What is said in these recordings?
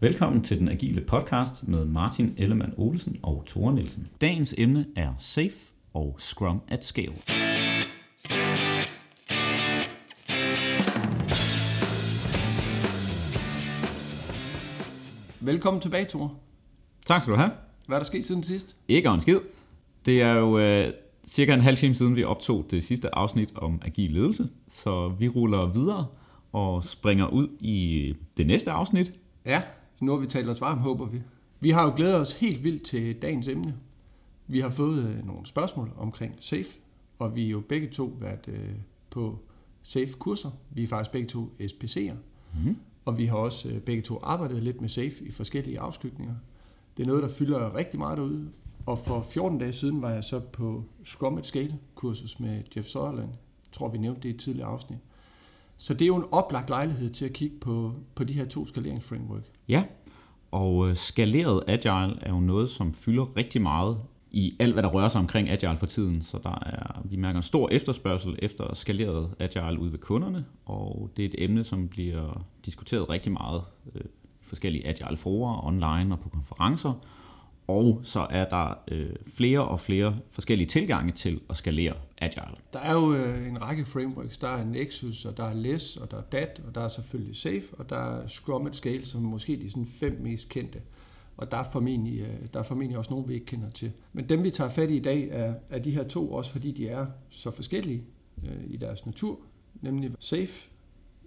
Velkommen til den agile podcast med Martin Ellemann Olsen og Tore Nielsen. Dagens emne er Safe og Scrum at Scale. Velkommen tilbage, Tore. Tak skal du have. Hvad er der sket siden sidst? Ikke en skid. Det er jo øh, cirka en halv time siden, vi optog det sidste afsnit om agil ledelse, så vi ruller videre og springer ud i det næste afsnit. Ja, så nu har vi talt os varmt, håber vi. Vi har jo glædet os helt vildt til dagens emne. Vi har fået øh, nogle spørgsmål omkring SAFE, og vi er jo begge to været øh, på SAFE-kurser. Vi er faktisk begge to SPC'er, mm-hmm. og vi har også øh, begge to arbejdet lidt med SAFE i forskellige afskygninger. Det er noget, der fylder rigtig meget derude, og for 14 dage siden var jeg så på Scrum at Scale kursus med Jeff Sutherland. Jeg tror, vi nævnte det i et tidligere afsnit. Så det er jo en oplagt lejlighed til at kigge på, på de her to skaleringsframework. Ja, og øh, skaleret agile er jo noget, som fylder rigtig meget i alt, hvad der rører sig omkring agile for tiden. Så der er, vi mærker en stor efterspørgsel efter skaleret agile ude ved kunderne, og det er et emne, som bliver diskuteret rigtig meget øh, i forskellige agile forer, online og på konferencer. Og så er der øh, flere og flere forskellige tilgange til at skalere agile. Der er jo øh, en række frameworks. Der er Nexus, og der er Less, og der er DAT, og der er selvfølgelig Safe, og der er Scrum at Scale, som måske de sådan fem mest kendte. Og der er, formentlig, øh, der er formentlig også nogle, vi ikke kender til. Men dem, vi tager fat i i dag, er, er de her to, også fordi de er så forskellige øh, i deres natur, nemlig Safe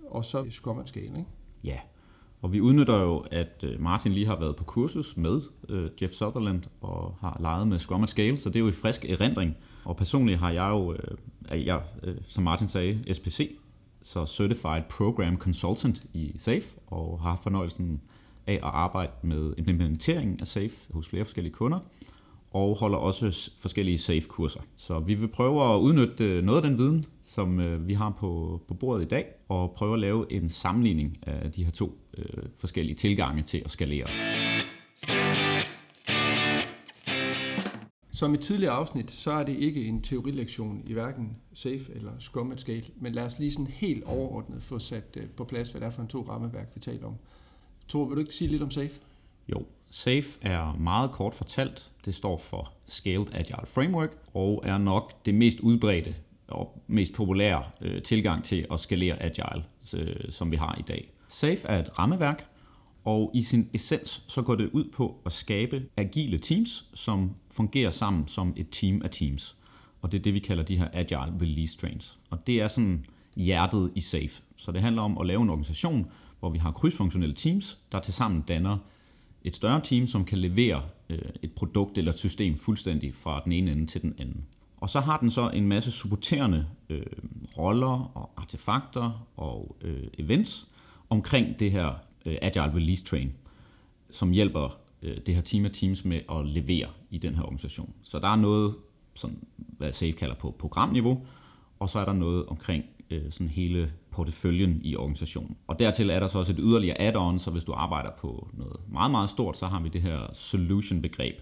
og så Scrum at Scale. Ikke? Ja, og vi udnytter jo, at øh, Martin lige har været på kursus med øh, Jeff Sutherland og har leget med Scrum at Scale, så det er jo i frisk erindring. Og personligt har jeg jo, øh, jeg, øh, som Martin sagde, SPC, så Certified Program Consultant i SAFE, og har fornøjelsen af at arbejde med implementeringen af SAFE hos flere forskellige kunder og holder også forskellige SAFE-kurser. Så vi vil prøve at udnytte øh, noget af den viden, som øh, vi har på, på bordet i dag, og prøve at lave en sammenligning af de her to øh, forskellige tilgange til at skalere. Som i tidligere afsnit, så er det ikke en teorilektion i hverken SAFE eller Scrum at Scale, men lad os lige sådan helt overordnet få sat øh, på plads, hvad det er for en to rammeværk, vi taler om. Tor, vil du ikke sige lidt om SAFE? Jo, SAFE er meget kort fortalt. Det står for Scaled Agile Framework og er nok det mest udbredte og mest populære øh, tilgang til at skalere agile, øh, som vi har i dag. SAFE er et rammeværk, og i sin essens så går det ud på at skabe agile teams, som fungerer sammen som et team af teams. Og det er det, vi kalder de her agile release trains. Og det er sådan hjertet i SAFE. Så det handler om at lave en organisation, hvor vi har krydsfunktionelle teams, der tilsammen danner et større team, som kan levere øh, et produkt eller et system fuldstændig fra den ene ende til den anden. Og så har den så en masse supporterende øh, roller og artefakter og øh, events omkring det her øh, Agile Release Train, som hjælper øh, det her team af teams med at levere i den her organisation. Så der er noget, som hvad SAFE kalder på programniveau, og så er der noget omkring øh, sådan hele porteføljen i organisationen. Og dertil er der så også et yderligere add-on, så hvis du arbejder på noget meget, meget stort, så har vi det her solution-begreb,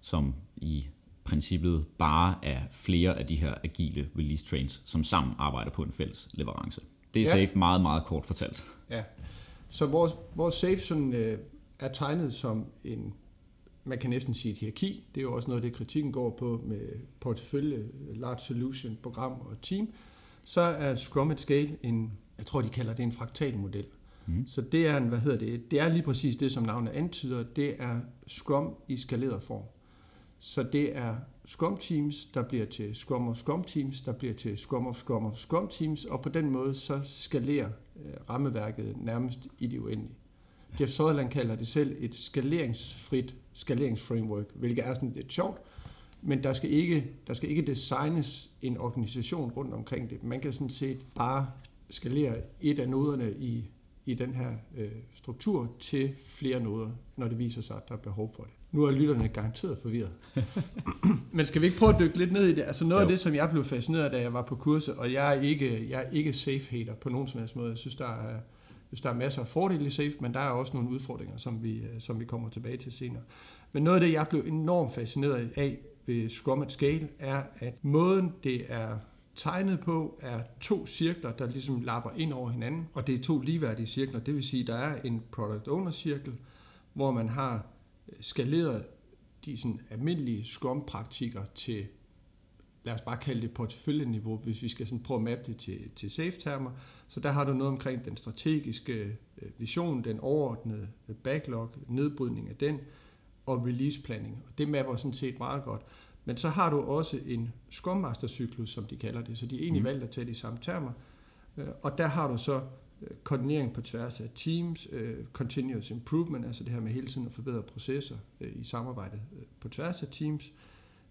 som i princippet bare er flere af de her agile release trains, som sammen arbejder på en fælles leverance. Det er ja. safe meget, meget kort fortalt. Ja, så vores, vores safe sådan, øh, er tegnet som en, man kan næsten sige et hierarki. Det er jo også noget, det kritikken går på med portefølje, large solution, program og team så er Scrum at Scale en, jeg tror de kalder det en fraktal model. Mm. Så det er en, hvad hedder det, det er lige præcis det, som navnet antyder, det er Scrum i skaleret form. Så det er Scrum Teams, der bliver til Scrum of Scrum Teams, der bliver til Scrum of Scrum of Scrum Teams, og på den måde så skalerer øh, rammeværket nærmest i det uendelige. Jeff Sutherland kalder det selv et skaleringsfrit skaleringsframework, hvilket er sådan lidt sjovt, men der skal, ikke, der skal ikke designes en organisation rundt omkring det. Man kan sådan set bare skalere et af noderne i, i den her øh, struktur til flere noder, når det viser sig, at der er behov for det. Nu er lytterne garanteret forvirret. Men skal vi ikke prøve at dykke lidt ned i det? Altså noget jo. af det, som jeg blev fascineret af, da jeg var på kurset, og jeg er ikke, jeg er ikke safe-hater på nogen som helst måde. Jeg synes, der er, synes, der er masser af fordele i safe, men der er også nogle udfordringer, som vi, øh, som vi kommer tilbage til senere. Men noget af det, jeg blev enormt fascineret af ved Scrum at Scale, er, at måden det er tegnet på, er to cirkler, der ligesom lapper ind over hinanden, og det er to ligeværdige cirkler. Det vil sige, at der er en product owner cirkel, hvor man har øh, skaleret de sådan almindelige Scrum-praktikker til, lad os bare kalde det porteføljeniveau, hvis vi skal sådan prøve at mappe det til, til safe-termer. Så der har du noget omkring den strategiske øh, vision, den overordnede øh, backlog, nedbrydning af den, og release planning. Og det mapper sådan set meget godt. Men så har du også en Scrum Master cyklus, som de kalder det, så de er egentlig mm. valgt at tage de samme termer. Øh, og der har du så koordinering på tværs af teams, continuous improvement, altså det her med hele tiden at forbedre processer i samarbejde på tværs af teams,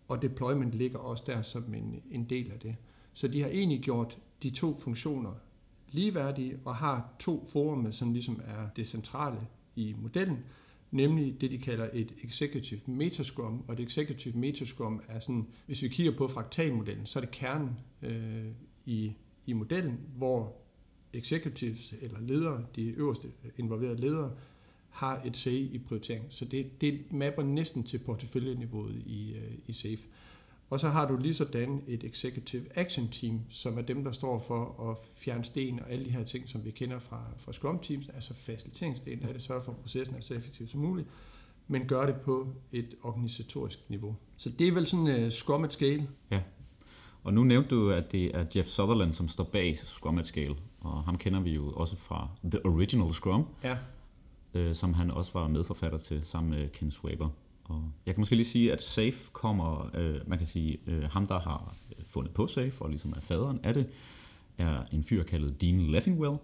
og deployment ligger også der som en, en del af det. Så de har egentlig gjort de to funktioner ligeværdige og har to forumer, som ligesom er det centrale i modellen, nemlig det, de kalder et Executive Metascrum, og det Executive Metascrum er sådan, hvis vi kigger på fraktalmodellen, så er det kernen øh, i, i modellen, hvor executives eller ledere, de øverste involverede ledere, har et say i prioritering. Så det, det mapper næsten til porteføljeniveauet i, øh, i SAFE. Og så har du lige sådan et Executive Action Team, som er dem, der står for at fjerne sten og alle de her ting, som vi kender fra, fra Scrum Teams, altså faciliteringsdelen af det, sørge for, at processen er så effektiv som muligt, men gør det på et organisatorisk niveau. Så det er vel sådan uh, Scrum at Scale. Ja, og nu nævnte du, at det er Jeff Sutherland, som står bag Scrum at Scale, og ham kender vi jo også fra The Original Scrum, ja. øh, som han også var medforfatter til sammen med Ken Swaber. Og jeg kan måske lige sige, at SAFE kommer, øh, man kan sige, øh, ham der har fundet på SAFE, og ligesom er faderen af det, er en fyr kaldet Dean Leffingwell.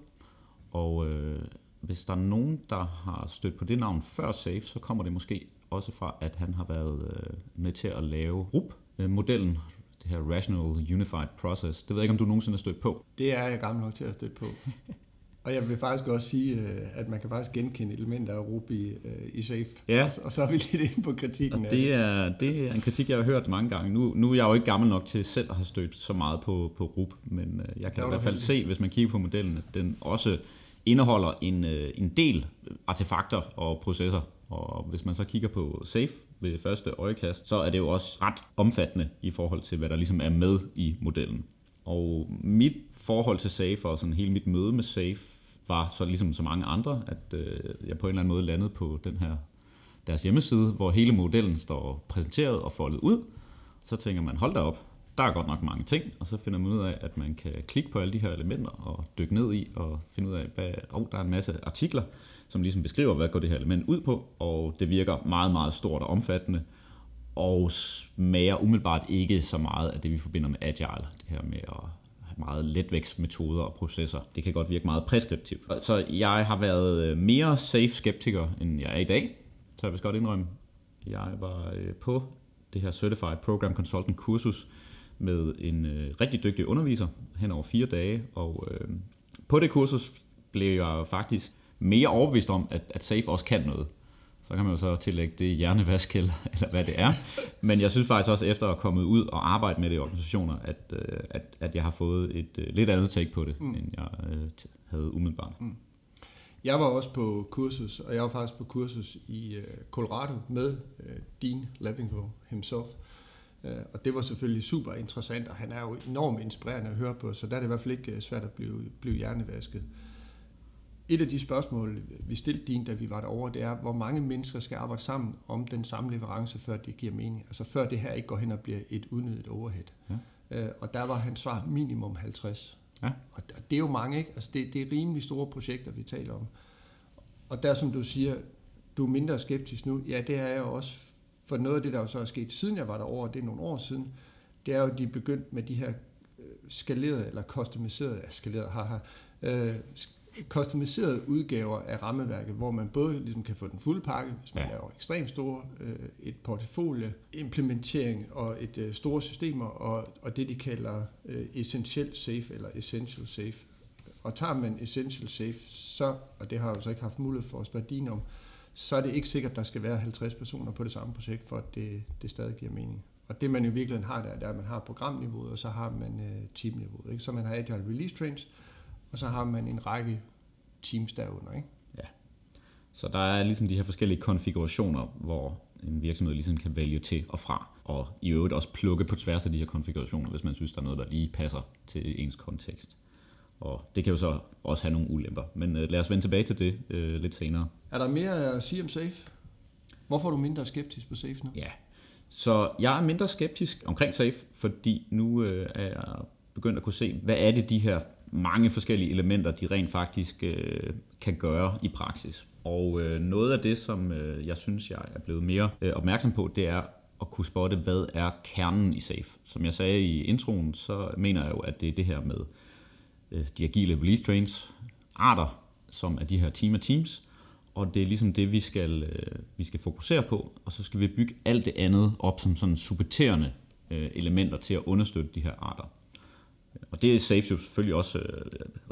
Og øh, hvis der er nogen, der har stødt på det navn før SAFE, så kommer det måske også fra, at han har været øh, med til at lave RUP-modellen, det her Rational Unified Process. Det ved jeg ikke, om du nogensinde har stødt på. Det er jeg gammel nok til at støtte på. Og jeg vil faktisk også sige, øh, at man kan faktisk genkende elementer af Ruby øh, i Safe. Ja. Og så er vi lidt inde på kritikken og det er, det er en kritik, jeg har hørt mange gange. Nu, nu er jeg jo ikke gammel nok til selv at have stødt så meget på, på RUB, men øh, jeg kan i hvert fald se, hvis man kigger på modellen, at den også indeholder en, en del artefakter og processer. Og hvis man så kigger på Safe ved første øjekast, så er det jo også ret omfattende i forhold til, hvad der ligesom er med i modellen. Og mit forhold til Safe og sådan hele mit møde med Safe var så ligesom så mange andre, at øh, jeg på en eller anden måde landede på den her deres hjemmeside, hvor hele modellen står præsenteret og foldet ud. Så tænker man, hold da op, der er godt nok mange ting, og så finder man ud af, at man kan klikke på alle de her elementer og dykke ned i og finde ud af, hvad, oh, der er en masse artikler, som ligesom beskriver, hvad går det her element ud på, og det virker meget, meget stort og omfattende, og smager umiddelbart ikke så meget af det, vi forbinder med agile, det her med at meget letvægtsmetoder og processer. Det kan godt virke meget preskriptivt. Så jeg har været øh, mere safe skeptiker, end jeg er i dag. Så jeg vil godt indrømme, jeg var øh, på det her Certified Program Consultant kursus med en øh, rigtig dygtig underviser hen over fire dage, og øh, på det kursus blev jeg faktisk mere overbevist om, at, at SAFE også kan noget. Så kan man jo så tillægge det hjernevask eller, eller hvad det er. Men jeg synes faktisk også, efter at have kommet ud og arbejde med det i organisationer, at, øh, at, at jeg har fået et øh, lidt andet take på det, mm. end jeg øh, havde umiddelbart. Mm. Jeg var også på kursus, og jeg var faktisk på kursus i Colorado med Dean Levingville himself. Og det var selvfølgelig super interessant, og han er jo enormt inspirerende at høre på, så der er det i hvert fald ikke svært at blive, blive hjernevasket et af de spørgsmål, vi stillede din, da vi var derovre, det er, hvor mange mennesker skal arbejde sammen om den samme leverance, før det giver mening. Altså før det her ikke går hen og bliver et unødigt overhead. Ja. Øh, og der var hans svar minimum 50. Ja. Og det er jo mange, ikke? Altså det, det er rimelig store projekter, vi taler om. Og der, som du siger, du er mindre skeptisk nu. Ja, det er jeg også. For noget af det, der så er sket, siden jeg var derovre, det er nogle år siden, det er jo, at de er begyndt med de her øh, skalerede, eller customiserede, skalerede, haha, øh, customiserede udgaver af rammeværket, hvor man både ligesom kan få den fulde pakke, hvis man ja. laver ekstremt store, øh, et portefølje, implementering og et øh, store systemer, og, og det de kalder øh, essential safe eller essential safe. Og tager man essential safe, så, og det har jeg jo så ikke haft mulighed for at spørge din om, så er det ikke sikkert, at der skal være 50 personer på det samme projekt, for at det, det stadig giver mening. Og det man jo virkelig har der, det er, at man har programniveauet, og så har man øh, teamniveauet. Ikke? Så man har agile release trains, og så har man en række teams derunder. Ikke? Ja. Så der er ligesom de her forskellige konfigurationer, hvor en virksomhed ligesom kan vælge til og fra, og i øvrigt også plukke på tværs af de her konfigurationer, hvis man synes, der er noget, der lige passer til ens kontekst. Og det kan jo så også have nogle ulemper. Men øh, lad os vende tilbage til det øh, lidt senere. Er der mere at sige om Safe? Hvorfor er du mindre skeptisk på Safe nu? Ja, så jeg er mindre skeptisk omkring Safe, fordi nu øh, er jeg begyndt at kunne se, hvad er det de her mange forskellige elementer, de rent faktisk øh, kan gøre i praksis. Og øh, noget af det, som øh, jeg synes, jeg er blevet mere øh, opmærksom på, det er at kunne spotte, hvad er kernen i SAFE. Som jeg sagde i introen, så mener jeg jo, at det er det her med øh, de agile release trains, arter, som er de her team af teams, og det er ligesom det, vi skal, øh, vi skal fokusere på, og så skal vi bygge alt det andet op som sådan supporterende øh, elementer til at understøtte de her arter. Og det er Safe jo selvfølgelig også øh,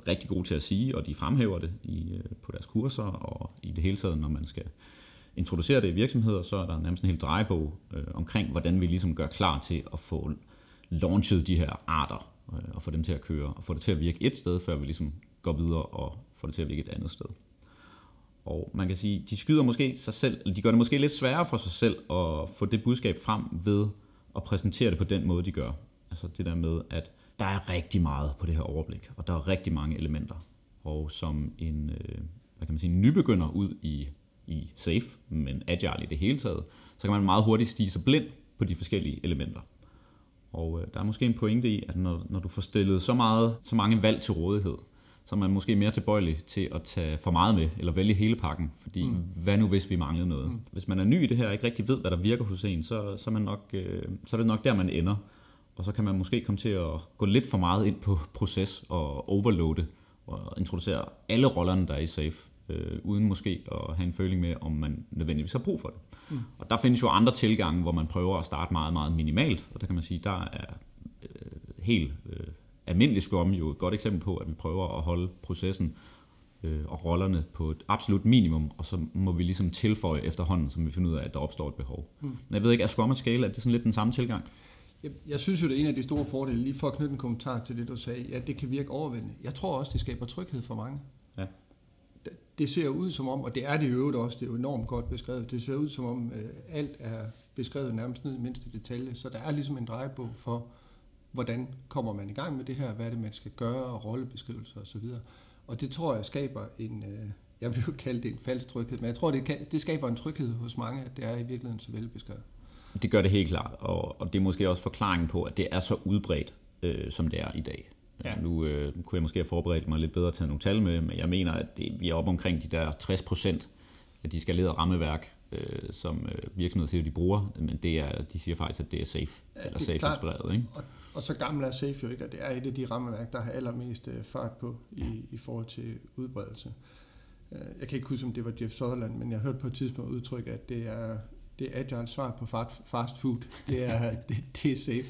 rigtig god til at sige, og de fremhæver det i, øh, på deres kurser, og i det hele taget, når man skal introducere det i virksomheder, så er der nærmest en hel drejebog øh, omkring, hvordan vi ligesom gør klar til at få launchet de her arter, øh, og få dem til at køre, og få det til at virke et sted, før vi ligesom går videre og får det til at virke et andet sted. Og man kan sige, de skyder måske sig selv, eller de gør det måske lidt sværere for sig selv at få det budskab frem ved at præsentere det på den måde, de gør. Altså det der med, at der er rigtig meget på det her overblik, og der er rigtig mange elementer. Og som en, øh, hvad kan man sige, en nybegynder ud i, i Safe, men Agile i det hele taget, så kan man meget hurtigt stige sig blind på de forskellige elementer. Og øh, der er måske en pointe i, at når, når du får stillet så, meget, så mange valg til rådighed, så er man måske mere tilbøjelig til at tage for meget med, eller vælge hele pakken, fordi mm. hvad nu hvis vi mangler noget? Mm. Hvis man er ny i det her og ikke rigtig ved, hvad der virker hos en, så, så, er man nok, øh, så er det nok der, man ender. Og så kan man måske komme til at gå lidt for meget ind på proces og overloade og introducere alle rollerne, der er i SAFE, øh, uden måske at have en føling med, om man nødvendigvis har brug for det. Mm. Og der findes jo andre tilgange, hvor man prøver at starte meget, meget minimalt, og der kan man sige, der er øh, helt øh, almindelig Scrum jo et godt eksempel på, at vi prøver at holde processen øh, og rollerne på et absolut minimum, og så må vi ligesom tilføje efterhånden, som vi finder ud af, at der opstår et behov. Mm. Men jeg ved ikke, er Scrum og Scale, er det sådan lidt den samme tilgang? Jeg, jeg synes jo, det er en af de store fordele, lige for at knytte en kommentar til det, du sagde, ja, det kan virke overvældende. Jeg tror også, det skaber tryghed for mange. Ja. Det, det ser ud som om, og det er det i øvrigt også, det er jo enormt godt beskrevet, det ser ud som om øh, alt er beskrevet nærmest ned i mindste detalje, så der er ligesom en drejebog for, hvordan kommer man i gang med det her, hvad er det, man skal gøre, og rollebeskrivelser osv. Og det tror jeg skaber en, øh, jeg vil jo kalde det en falsk tryghed, men jeg tror, det, kan, det skaber en tryghed hos mange, at det er i virkeligheden så velbeskrevet. Det gør det helt klart, og, og det er måske også forklaringen på, at det er så udbredt, øh, som det er i dag. Ja. Nu øh, kunne jeg måske have forberedt mig lidt bedre til nogle tal med, men jeg mener, at det, vi er oppe omkring de der 60 procent af de skalerede rammeværk, øh, som øh, virksomheder siger, de bruger, men det er, de siger faktisk, at det er safe, ja, eller safe-inspireret. Ikke? Og, og så gammel er safe jo ikke, og det er et af de rammeværk, der har allermest øh, fart på i, i forhold til udbredelse. Øh, jeg kan ikke huske, om det var Jeff Sutherland, men jeg hørte på et tidspunkt udtrykke, at det er det er agile svar på fast food. Det er, det, det er safe.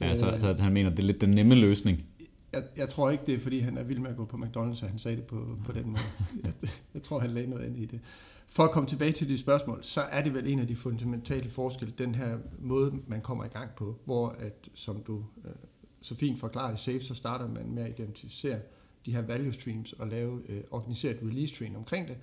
Ja, så, så han mener, det er lidt den nemme løsning. Jeg, jeg tror ikke, det er, fordi han er vild med at gå på McDonald's, at han sagde det på, på den måde. Jeg, jeg tror, han lagde noget ind i det. For at komme tilbage til de spørgsmål, så er det vel en af de fundamentale forskelle, den her måde, man kommer i gang på, hvor, at, som du øh, så fint forklarer i SAFE, så starter man med at identificere de her value streams og lave øh, organiseret release train omkring det.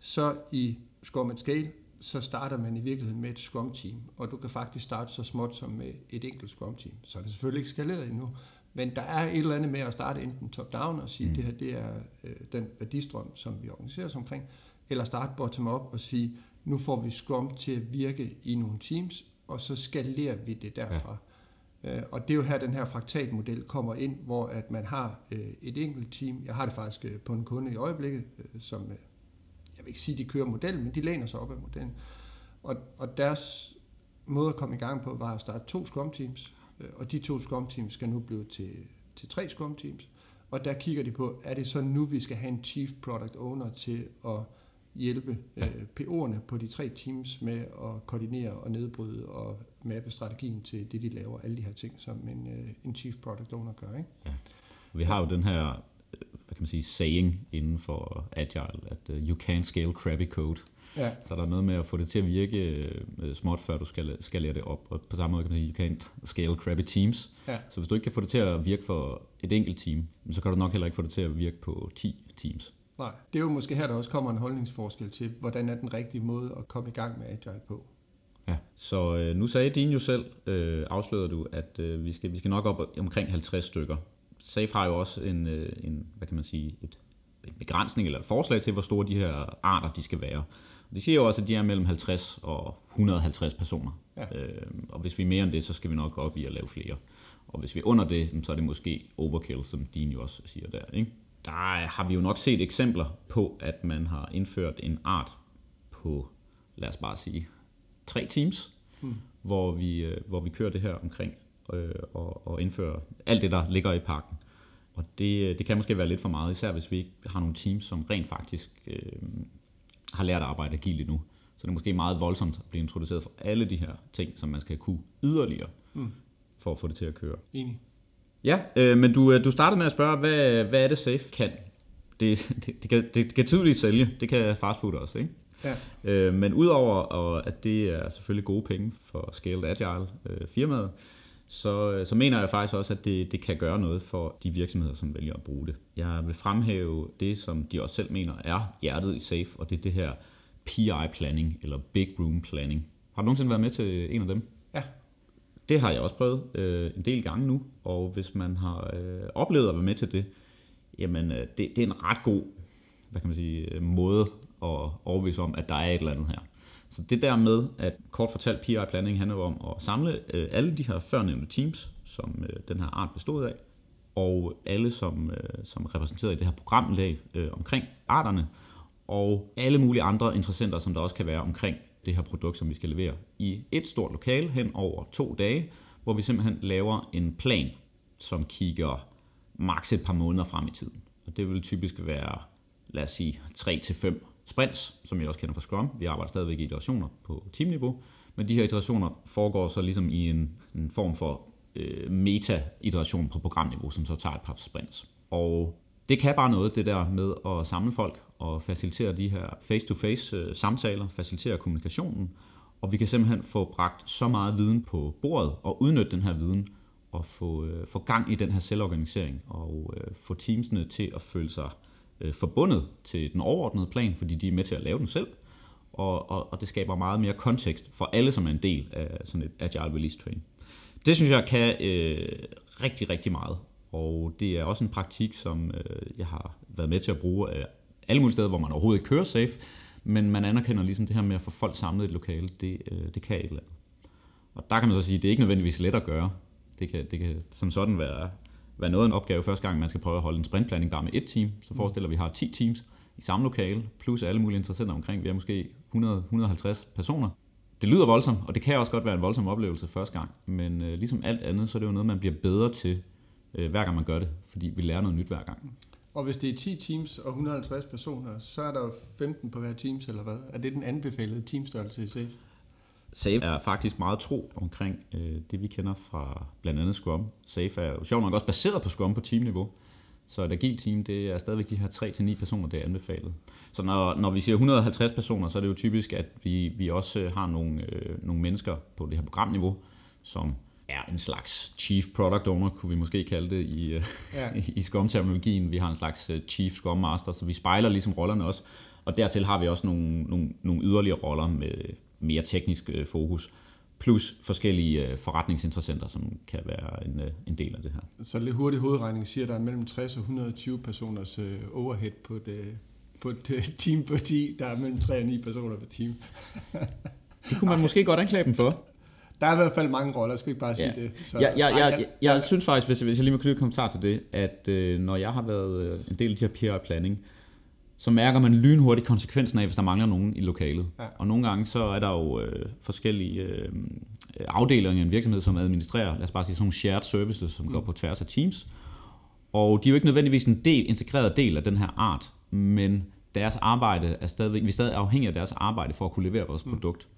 Så i Scrum Scale, så starter man i virkeligheden med et Scrum-team, og du kan faktisk starte så småt som med et enkelt Scrum-team. Så er det selvfølgelig ikke skaleret endnu, men der er et eller andet med at starte enten top-down og sige, mm. det her det er øh, den værdistrøm, som vi organiserer os omkring, eller starte bottom-up og sige, nu får vi Scrum til at virke i nogle teams, og så skalerer vi det derfra. Ja. Øh, og det er jo her, den her fraktatmodel kommer ind, hvor at man har øh, et enkelt team. Jeg har det faktisk øh, på en kunde i øjeblikket, øh, som, øh, jeg vil ikke sige, de kører modellen, men de læner sig op af modellen. Og, og deres måde at komme i gang på, var at starte to Scrum Teams, øh, og de to Scrum Teams skal nu blive til, til tre Scrum Teams. Og der kigger de på, er det så nu, vi skal have en Chief Product Owner til at hjælpe øh, PO'erne på de tre teams med at koordinere og nedbryde og mappe strategien til det, de laver. Alle de her ting, som en, øh, en Chief Product Owner gør. Ikke? Ja. Vi har jo den her hvad kan man sige, saying inden for Agile, at uh, you can't scale crappy code. Ja. Så der er noget med at få det til at virke uh, småt, før du skal, skal lære det op. Og på samme måde kan man sige, you can't scale crappy teams. Ja. Så hvis du ikke kan få det til at virke for et enkelt team, så kan du nok heller ikke få det til at virke på 10 teams. Nej, det er jo måske her, der også kommer en holdningsforskel til, hvordan er den rigtige måde at komme i gang med Agile på. Ja, så øh, nu sagde din jo selv, øh, afslørede du, at øh, vi, skal, vi skal nok op omkring 50 stykker. SAFE har jo også en, øh, en hvad kan man sige, et, en begrænsning eller et forslag til, hvor store de her arter de skal være. De siger jo også, at de er mellem 50 og 150 personer. Ja. Øh, og hvis vi er mere end det, så skal vi nok gå op i at lave flere. Og hvis vi er under det, så er det måske overkill, som Dean jo også siger der. Ikke? Der har vi jo nok set eksempler på, at man har indført en art på, lad os bare sige, tre teams, hmm. hvor, vi, øh, hvor vi kører det her omkring øh, og, og indfører alt det, der ligger i parken. Og det, det kan måske være lidt for meget, især hvis vi ikke har nogle teams, som rent faktisk øh, har lært at arbejde agilt nu. Så det er måske meget voldsomt at blive introduceret for alle de her ting, som man skal kunne yderligere, mm. for at få det til at køre. Enig. Ja, øh, men du, øh, du startede med at spørge, hvad, hvad er det Safe kan? Det, det, det, kan, det, det kan tydeligt sælge, det kan fastfood også, ikke? Ja. Øh, men udover at det er selvfølgelig gode penge for Scaled Agile øh, firmaet, så, så mener jeg faktisk også, at det, det kan gøre noget for de virksomheder, som vælger at bruge det. Jeg vil fremhæve det, som de også selv mener er hjertet i SAFE, og det er det her PI-planning, eller Big Room Planning. Har du nogensinde været med til en af dem? Ja. Det har jeg også prøvet øh, en del gange nu, og hvis man har øh, oplevet at være med til det, jamen øh, det, det er en ret god hvad kan man sige, måde at overbevise om, at der er et eller andet her. Så det der med, at kort fortalt PI-planning handler om at samle øh, alle de her førnævnte teams, som øh, den her art bestod af, og alle, som, øh, som repræsenteret i det her programlag øh, omkring arterne, og alle mulige andre interessenter, som der også kan være omkring det her produkt, som vi skal levere i et stort lokale hen over to dage, hvor vi simpelthen laver en plan, som kigger maks et par måneder frem i tiden. Og det vil typisk være, lad os sige, 3-5 sprints, som jeg også kender fra Scrum. Vi arbejder stadigvæk i iterationer på teamniveau, men de her iterationer foregår så ligesom i en, en form for øh, meta-iteration på programniveau, som så tager et par sprints. Og det kan bare noget, det der med at samle folk og facilitere de her face-to-face øh, samtaler, facilitere kommunikationen, og vi kan simpelthen få bragt så meget viden på bordet og udnytte den her viden og få, øh, få gang i den her selvorganisering og øh, få teamsene til at føle sig øh, Øh, forbundet til den overordnede plan, fordi de er med til at lave den selv, og, og, og det skaber meget mere kontekst for alle, som er en del af sådan et agile release train. Det synes jeg kan øh, rigtig, rigtig meget, og det er også en praktik, som øh, jeg har været med til at bruge af alle mulige steder, hvor man overhovedet ikke kører safe, men man anerkender ligesom det her med at få folk samlet i et lokale, det, øh, det kan et eller andet. Og der kan man så sige, at det er ikke nødvendigvis let at gøre. Det kan, det kan som sådan være være noget af en opgave første gang, man skal prøve at holde en sprintplanning bare med et team. Så mm. forestiller vi, at vi har 10 teams i samme lokale, plus alle mulige interessenter omkring. Vi er måske 100-150 personer. Det lyder voldsomt, og det kan også godt være en voldsom oplevelse første gang. Men øh, ligesom alt andet, så er det jo noget, man bliver bedre til, øh, hver gang man gør det. Fordi vi lærer noget nyt hver gang. Og hvis det er 10 teams og 150 personer, så er der jo 15 på hver teams, eller hvad? Er det den anbefalede teamstørrelse i SAFE? Safe er faktisk meget tro omkring øh, det, vi kender fra blandt andet Scrum. Safe er jo sjovt nok også baseret på Scrum på teamniveau. Så et agilt team, det er stadigvæk de her 3-9 personer, det er anbefalet. Så når, når vi siger 150 personer, så er det jo typisk, at vi, vi også øh, har nogle, øh, nogle mennesker på det her programniveau, som er en slags chief product owner, kunne vi måske kalde det i, øh, ja. i Scrum-terminologien. Vi har en slags øh, chief Scrum Master, så vi spejler ligesom rollerne også. Og dertil har vi også nogle, nogle, nogle yderligere roller med mere teknisk øh, fokus, plus forskellige øh, forretningsinteressenter, som kan være en, øh, en del af det her. Så lidt hurtig hovedregning siger, at der er mellem 60 og 120 personers øh, overhead på et, på et øh, team på 10. Der er mellem 3 og 9 personer på team. det kunne man måske godt anklage dem for. Der er i hvert fald mange roller, skal ikke bare sige ja. det. Så, ja, ja, ja, jeg, jeg, jeg synes faktisk, hvis, hvis jeg lige må knytte kommentar til det, at øh, når jeg har været øh, en del af de her PR planning, så mærker man lynhurtigt konsekvensen af, hvis der mangler nogen i lokalet. Ja. Og nogle gange så er der jo øh, forskellige øh, afdelinger i en virksomhed, som administrerer, lad os bare sige sådan nogle shared services, som mm. går på tværs af teams. Og de er jo ikke nødvendigvis en del, integreret del af den her art, men deres arbejde er stadigvæk, vi er stadig afhængige af deres arbejde for at kunne levere vores mm. produkt.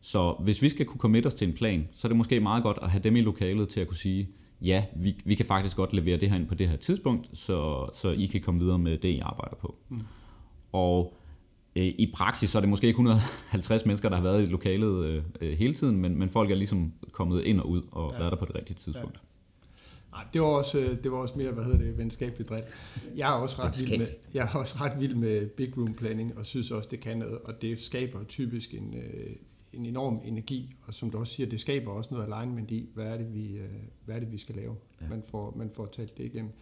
Så hvis vi skal kunne commit os til en plan, så er det måske meget godt at have dem i lokalet til at kunne sige, ja, vi, vi kan faktisk godt levere det her ind på det her tidspunkt, så, så I kan komme videre med det, I arbejder på. Mm. Og øh, i praksis så er det måske ikke 150 mennesker, der har været i lokalet øh, øh, hele tiden, men, men folk er ligesom kommet ind og ud og ja. været der på det rigtige tidspunkt. Ja. Nej, det var også, øh, det var også mere, hvad hedder det, venskabeligt drift. Jeg er også ret vild med, jeg er også ret vild med big room planning, og synes også, det kan noget, og det skaber typisk en, øh, en enorm energi, og som du også siger, det skaber også noget alignment i, hvad er det, vi, øh, hvad er det, vi skal lave. Ja. Man, får, man får talt det igennem.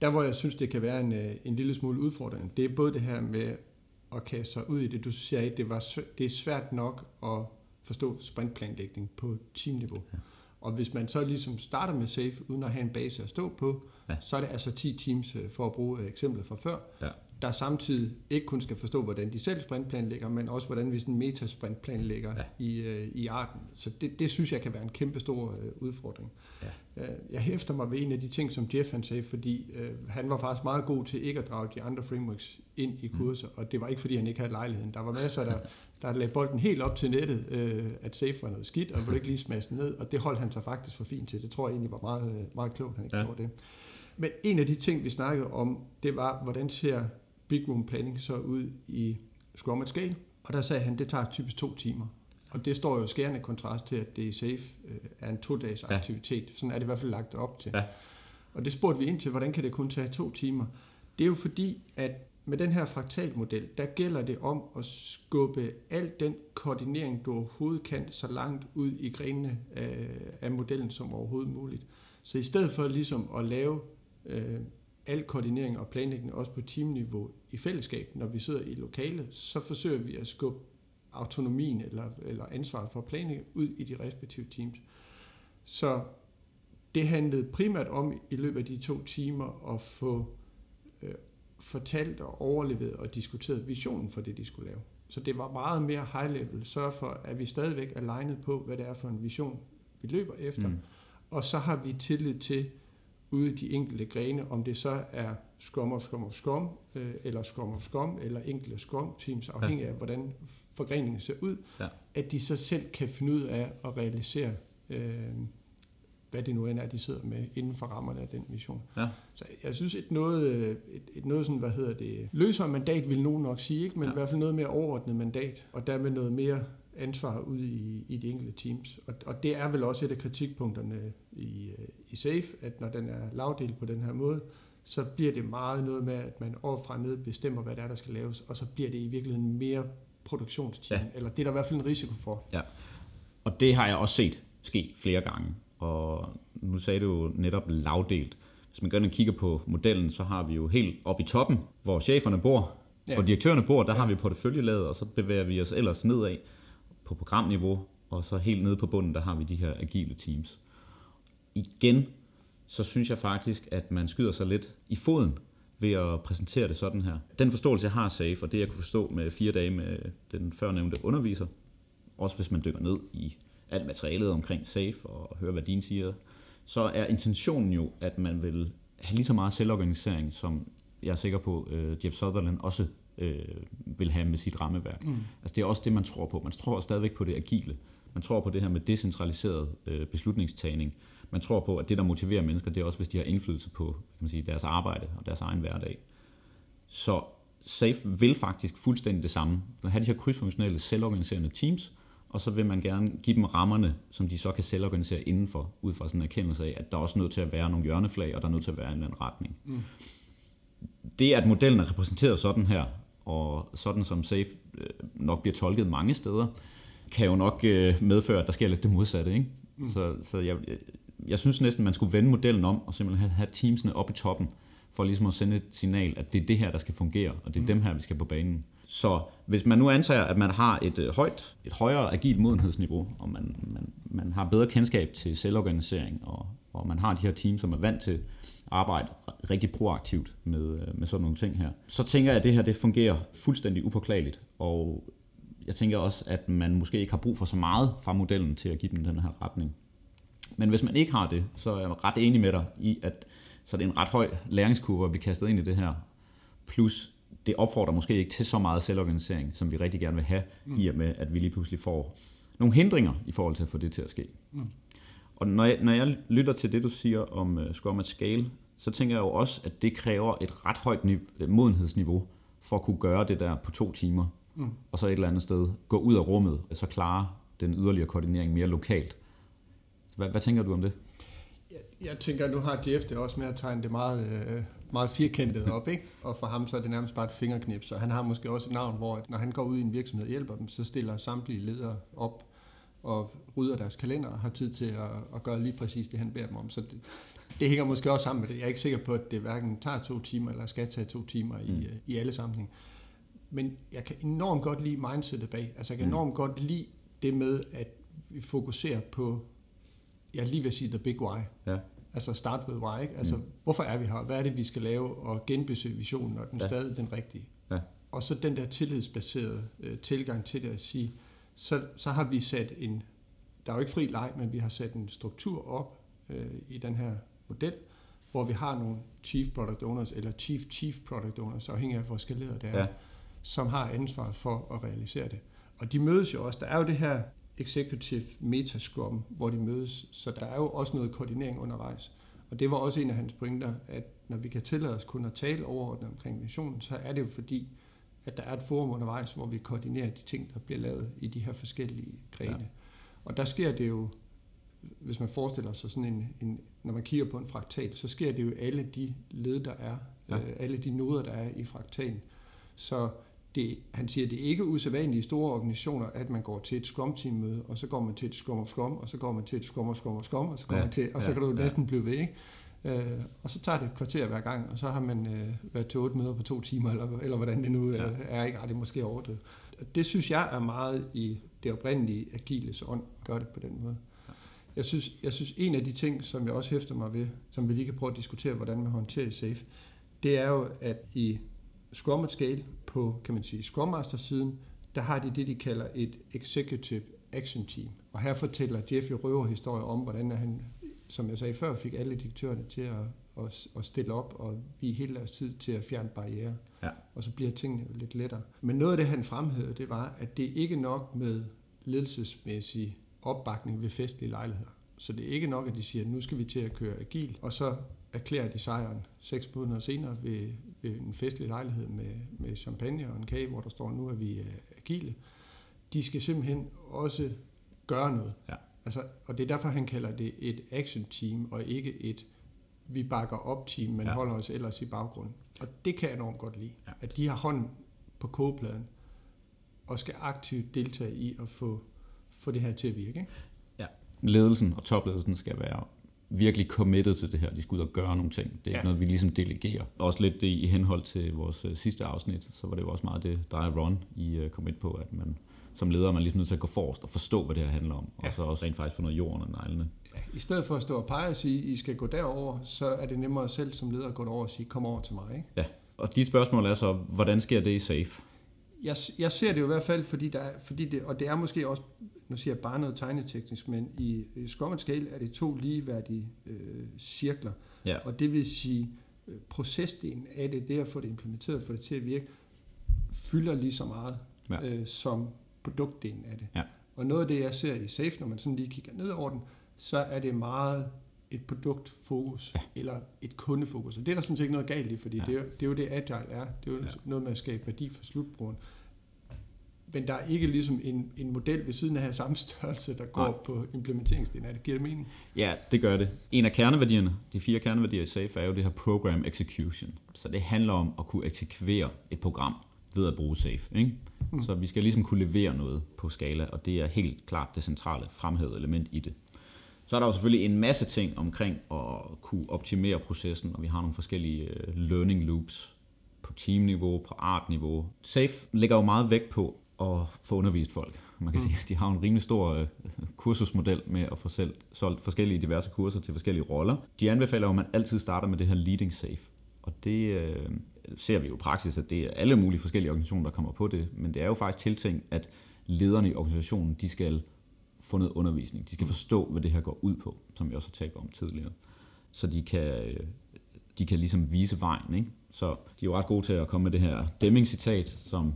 Der, hvor jeg synes, det kan være en, øh, en lille smule udfordring, det er både det her med at kaste sig ud i det. Du siger, at det, var, det er svært nok at forstå sprintplanlægning på teamniveau. Ja. Og hvis man så ligesom starter med safe, uden at have en base at stå på, ja. så er det altså 10 teams, øh, for at bruge eksemplet fra før, ja. Der samtidig ikke kun skal forstå, hvordan de selv sprintplanlægger, men også hvordan vi sådan metasprintplanlægger ja. i, øh, i arten. Så det, det synes jeg kan være en kæmpe stor øh, udfordring. Ja. Jeg hæfter mig ved en af de ting, som Jeff han sagde, fordi øh, han var faktisk meget god til ikke at drage de andre frameworks ind i mm. kurser, mm. og det var ikke fordi, han ikke havde lejligheden. Der var masser, der, der lagde bolden helt op til nettet, øh, at safe var noget skidt, og ville ikke lige smaske ned, og det holdt han sig faktisk for fint til. Det tror jeg egentlig var meget, øh, meget klogt, han ikke ja. gjorde det. Men en af de ting, vi snakkede om, det var, hvordan ser Big Room Planning så ud i Scrum at Scale? Og der sagde han, det tager typisk to timer. Og det står jo skærende kontrast til, at det er safe øh, er en to-dages aktivitet. Ja. Sådan er det i hvert fald lagt op til. Ja. Og det spurgte vi ind til, hvordan kan det kun tage to timer? Det er jo fordi, at med den her fraktalmodel, der gælder det om at skubbe al den koordinering, du overhovedet kan, så langt ud i grenene af, af modellen som overhovedet muligt. Så i stedet for ligesom at lave øh, al koordinering og planlægning også på teamniveau i fællesskab, når vi sidder i lokalet, så forsøger vi at skubbe autonomien eller, eller ansvaret for planlægning ud i de respektive teams. Så det handlede primært om i løbet af de to timer at få øh, fortalt og overlevet og diskuteret visionen for det, de skulle lave. Så det var meget mere high level. Sørg for, at vi stadigvæk er legnet på, hvad det er for en vision, vi løber efter. Mm. Og så har vi tillid til, ude i de enkelte grene, om det så er Scrum of Scrum of Scrum, øh, eller Scrum of Scrum, eller enkelte Scrum Teams, afhængig ja. af, hvordan forgreningen ser ud, ja. at de så selv kan finde ud af at realisere øh, hvad det nu end er, de sidder med inden for rammerne af den mission. Ja. Så jeg synes, et noget, et, et noget sådan, hvad hedder det, løsere mandat vil nogen nok sige, ikke? men ja. i hvert fald noget mere overordnet mandat, og dermed noget mere ansvar ud i, i de enkelte teams. Og, og det er vel også et af kritikpunkterne i, i SAFE, at når den er lavdelt på den her måde, så bliver det meget noget med, at man overfra ned bestemmer, hvad det er, der skal laves, og så bliver det i virkeligheden mere produktionsteam, ja. eller det er der i hvert fald en risiko for. Ja, og det har jeg også set ske flere gange. Og nu sagde du jo netop lavdelt. Hvis man går ind og kigger på modellen, så har vi jo helt op i toppen, hvor cheferne bor, ja. hvor direktørerne bor, der ja. har vi porteføljelaget, og så bevæger vi os ellers nedad på programniveau, og så helt nede på bunden, der har vi de her agile teams. Igen, så synes jeg faktisk, at man skyder sig lidt i foden ved at præsentere det sådan her. Den forståelse, jeg har af SAFE, og det jeg kunne forstå med fire dage med den førnævnte underviser, også hvis man dykker ned i alt materialet omkring SAFE og hører, hvad din siger, så er intentionen jo, at man vil have lige så meget selvorganisering, som jeg er sikker på, øh, Jeff Sutherland også uh, vil have med sit rammeværk. Mm. Altså det er også det, man tror på. Man tror stadigvæk på det agile. Man tror på det her med decentraliseret uh, beslutningstagning. Man tror på, at det, der motiverer mennesker, det er også, hvis de har indflydelse på kan man sige, deres arbejde og deres egen hverdag. Så SAFE vil faktisk fuldstændig det samme. Have de her krydsfunktionelle, selvorganiserende teams, og så vil man gerne give dem rammerne, som de så kan selvorganisere indenfor, ud fra sådan en erkendelse af, at der er også nødt til at være nogle hjørneflag, og der er nødt til at være en anden retning. Mm. Det, at modellen er repræsenteret sådan her, og sådan som SAFE øh, nok bliver tolket mange steder, kan jo nok øh, medføre, at der sker lidt det modsatte. Ikke? Mm. Så, så jeg, jeg synes næsten, man skulle vende modellen om, og simpelthen have teamsene op i toppen, for ligesom at sende et signal, at det er det her, der skal fungere, og det er mm. dem her, vi skal på banen. Så hvis man nu antager, at man har et øh, højt, et højere agilt modenhedsniveau, og man, man, man har bedre kendskab til selvorganisering, og, og man har de her teams, som er vant til arbejde rigtig proaktivt med, øh, med sådan nogle ting her, så tænker jeg, at det her det fungerer fuldstændig upåklageligt, og jeg tænker også, at man måske ikke har brug for så meget fra modellen til at give dem den her retning. Men hvis man ikke har det, så er jeg ret enig med dig i, at så det er en ret høj læringskurve, vi kastet ind i det her. Plus det opfordrer måske ikke til så meget selvorganisering, som vi rigtig gerne vil have, mm. i og med, at vi lige pludselig får nogle hindringer i forhold til at få det til at ske. Mm. Og når jeg, når jeg lytter til det, du siger om uh, Scrum at Scale, så tænker jeg jo også, at det kræver et ret højt nive- modenhedsniveau for at kunne gøre det der på to timer, mm. og så et eller andet sted gå ud af rummet, og så klare den yderligere koordinering mere lokalt. Hvad, hvad tænker du om det? Jeg, jeg tænker, nu har Jeff det også med at tegne det meget, øh, meget firkantet op, ikke? Og for ham så er det nærmest bare et fingerknip, så han har måske også et navn, hvor når han går ud i en virksomhed og hjælper dem, så stiller samtlige ledere op og rydder deres kalender og har tid til at, at gøre lige præcis det, han beder dem om. Så det, det hænger måske også sammen med det. Jeg er ikke sikker på, at det hverken tager to timer eller skal tage to timer i, mm. i alle sammenhæng. Men jeg kan enormt godt lide mindsetet bag. Altså jeg kan mm. enormt godt lide det med, at vi fokuserer på, jeg lige vil sige the big why. Ja. Altså start with why. Ikke? Altså, mm. hvorfor er vi her? Hvad er det, vi skal lave? Og genbesøge visionen, og den ja. stadig den rigtige. Ja. Og så den der tillidsbaserede øh, tilgang til det at sige, så, så har vi sat en, der er jo ikke fri leg, men vi har sat en struktur op øh, i den her model, hvor vi har nogle Chief Product Owners, eller Chief Chief Product Owners, afhængig af hvor skaleret det er, ja. som har ansvaret for at realisere det. Og de mødes jo også. Der er jo det her Executive Metascrum, hvor de mødes, så der er jo også noget koordinering undervejs. Og det var også en af hans pointer, at når vi kan tillade os kun at tale overordnet omkring visionen, så er det jo fordi, at der er et forum undervejs, hvor vi koordinerer de ting, der bliver lavet i de her forskellige grene. Ja. Og der sker det jo, hvis man forestiller sig sådan en, en, når man kigger på en fraktal, så sker det jo alle de led, der er, ja. øh, alle de noder, der er i fraktalen. Så det, han siger, det er ikke usædvanligt i store organisationer, at man går til et Scrum-team-møde, og så går man til et Scrum of Scrum, og så går man til et Scrum of Scrum of Scrum, og så, går ja, man til, og så ja, kan du ja. næsten blive ved. Ikke? Øh, og så tager det et kvarter hver gang, og så har man øh, været til otte møder på to timer, eller, eller hvordan det nu øh, er. Ikke? Ej, det er måske overdrevet. Det synes jeg er meget i det oprindelige agiles ånd, at gøre det på den måde. Jeg synes, jeg synes, en af de ting, som jeg også hæfter mig ved, som vi lige kan prøve at diskutere, hvordan man håndterer i SAFE, det er jo, at i Scrum Scale på, kan man sige, Scrum Master siden, der har de det, de kalder et Executive Action Team. Og her fortæller Jeff jo røverhistorier om, hvordan han, som jeg sagde før, fik alle direktørerne til at, at, at stille op og vi hele deres tid til at fjerne barriere. Ja. Og så bliver tingene jo lidt lettere. Men noget af det, han fremhævede, det var, at det ikke nok med ledelsesmæssig opbakning ved festlige lejligheder. Så det er ikke nok, at de siger, at nu skal vi til at køre agil, og så erklærer de sejren seks måneder senere ved, ved en festlig lejlighed med, med champagne og en kage, hvor der står, nu er vi agile. De skal simpelthen også gøre noget. Ja. Altså, og det er derfor, han kalder det et action team, og ikke et vi bakker op team, men ja. holder os ellers i baggrunden. Og det kan jeg enormt godt lide, ja. at de har hånden på kogepladen, og skal aktivt deltage i at få, få det her til at virke. Ikke? Ja, ledelsen og topledelsen skal være virkelig committed til det her. De skal ud og gøre nogle ting. Det er ja. ikke noget, vi ligesom delegerer. Også lidt det i henhold til vores øh, sidste afsnit, så var det jo også meget det, der er Ron i uh, kom ind på, at man som leder er man ligesom nødt til at gå forrest og forstå, hvad det her handler om. Ja. Og så også rent faktisk få noget jorden og neglene. Ja, I stedet for at stå og pege og sige, I skal gå derover, så er det nemmere selv som leder at gå derover og sige, kom over til mig. Ikke? Ja, og dit spørgsmål er så, hvordan sker det i SAFE? Jeg, jeg ser det jo i hvert fald, fordi, der er, fordi det, og det er måske også nu siger jeg bare noget tegneteknisk, men i, Scale er det to ligeværdige øh, cirkler. Ja. Og det vil sige, øh, procesdelen af det, det at få det implementeret, få det til at virke, fylder lige så meget ja. øh, som produktdelen af det. Ja. Og noget af det, jeg ser i SAFE, når man sådan lige kigger ned over den, så er det meget et produktfokus, ja. eller et kundefokus. Og det er der sådan set ikke noget galt i, fordi ja. det, er, det er jo det, agile er. Det er jo ja. noget med at skabe værdi for slutbrugeren men der er ikke ligesom en, en model ved siden af her samme størrelse, der går Nej. på implementeringsdelen af det. Giver det mening? Ja, det gør det. En af kerneværdierne, de fire kerneværdier i SAFE, er jo det her program execution. Så det handler om at kunne eksekvere et program ved at bruge SAFE. Ikke? Mm. Så vi skal ligesom kunne levere noget på skala, og det er helt klart det centrale fremhævede element i det. Så er der jo selvfølgelig en masse ting omkring at kunne optimere processen, og vi har nogle forskellige øh, learning loops på teamniveau, på artniveau. SAFE lægger jo meget vægt på at få undervist folk. Man kan mm. sige, at de har en rimelig stor uh, kursusmodel med at få selv, solgt forskellige diverse kurser til forskellige roller. De anbefaler at man altid starter med det her leading safe. Og det uh, ser vi jo i praksis, at det er alle mulige forskellige organisationer, der kommer på det. Men det er jo faktisk tiltænkt, at lederne i organisationen, de skal få noget undervisning. De skal mm. forstå, hvad det her går ud på, som vi også har talt om tidligere. Så de kan, øh, de kan ligesom vise vejen. Ikke? Så de er jo ret gode til at komme med det her Deming-citat, som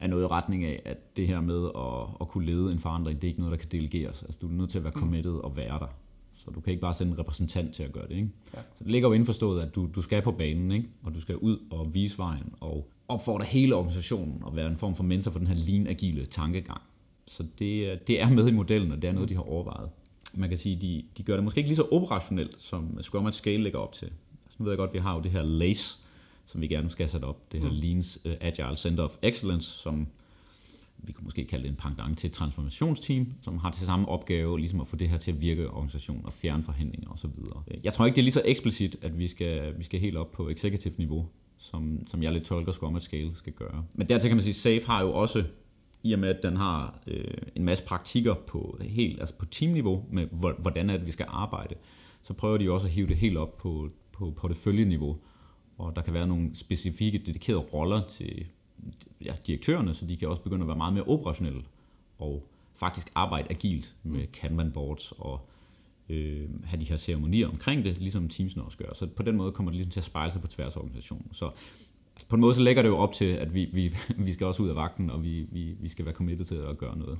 er noget i retning af, at det her med at, at kunne lede en forandring, det er ikke noget, der kan delegeres. Altså, du er nødt til at være mm. committed og være der. Så du kan ikke bare sende en repræsentant til at gøre det. Ikke? Ja. Så det ligger jo indforstået, at du, du skal på banen, ikke? og du skal ud og vise vejen, og opfordre hele organisationen og være en form for mentor for den her lean-agile tankegang. Så det, det er med i modellen, og det er noget, de har overvejet. man kan sige, de, de gør det måske ikke lige så operationelt, som Scrum at Scale lægger op til. Altså, nu ved jeg godt, at vi har jo det her LACE, som vi gerne skal sætte op, det her mm. Leans uh, Agile Center of Excellence, som vi kunne måske kalde det en pendant til et transformationsteam, som har til samme opgave ligesom at få det her til at virke i organisationen og fjerne forhindringer osv. Jeg tror ikke, det er lige så eksplicit, at vi skal, vi skal helt op på executive niveau, som, som jeg lidt tolker Scrum at Scale skal gøre. Men dertil kan man sige, SAFE har jo også, i og med at den har øh, en masse praktikker på, helt, altså på teamniveau, med hvordan er det, vi skal arbejde, så prøver de også at hive det helt op på, på porteføljeniveau, og der kan være nogle specifikke dedikerede roller til ja, direktørerne, så de kan også begynde at være meget mere operationelle og faktisk arbejde agilt med Kanban boards og øh, have de her ceremonier omkring det, ligesom Teamsene også gør. Så på den måde kommer det ligesom til at spejle sig på tværs af organisationen. Så på en måde så lægger det jo op til, at vi, vi, vi skal også ud af vagten, og vi, vi, vi skal være committed til at gøre noget.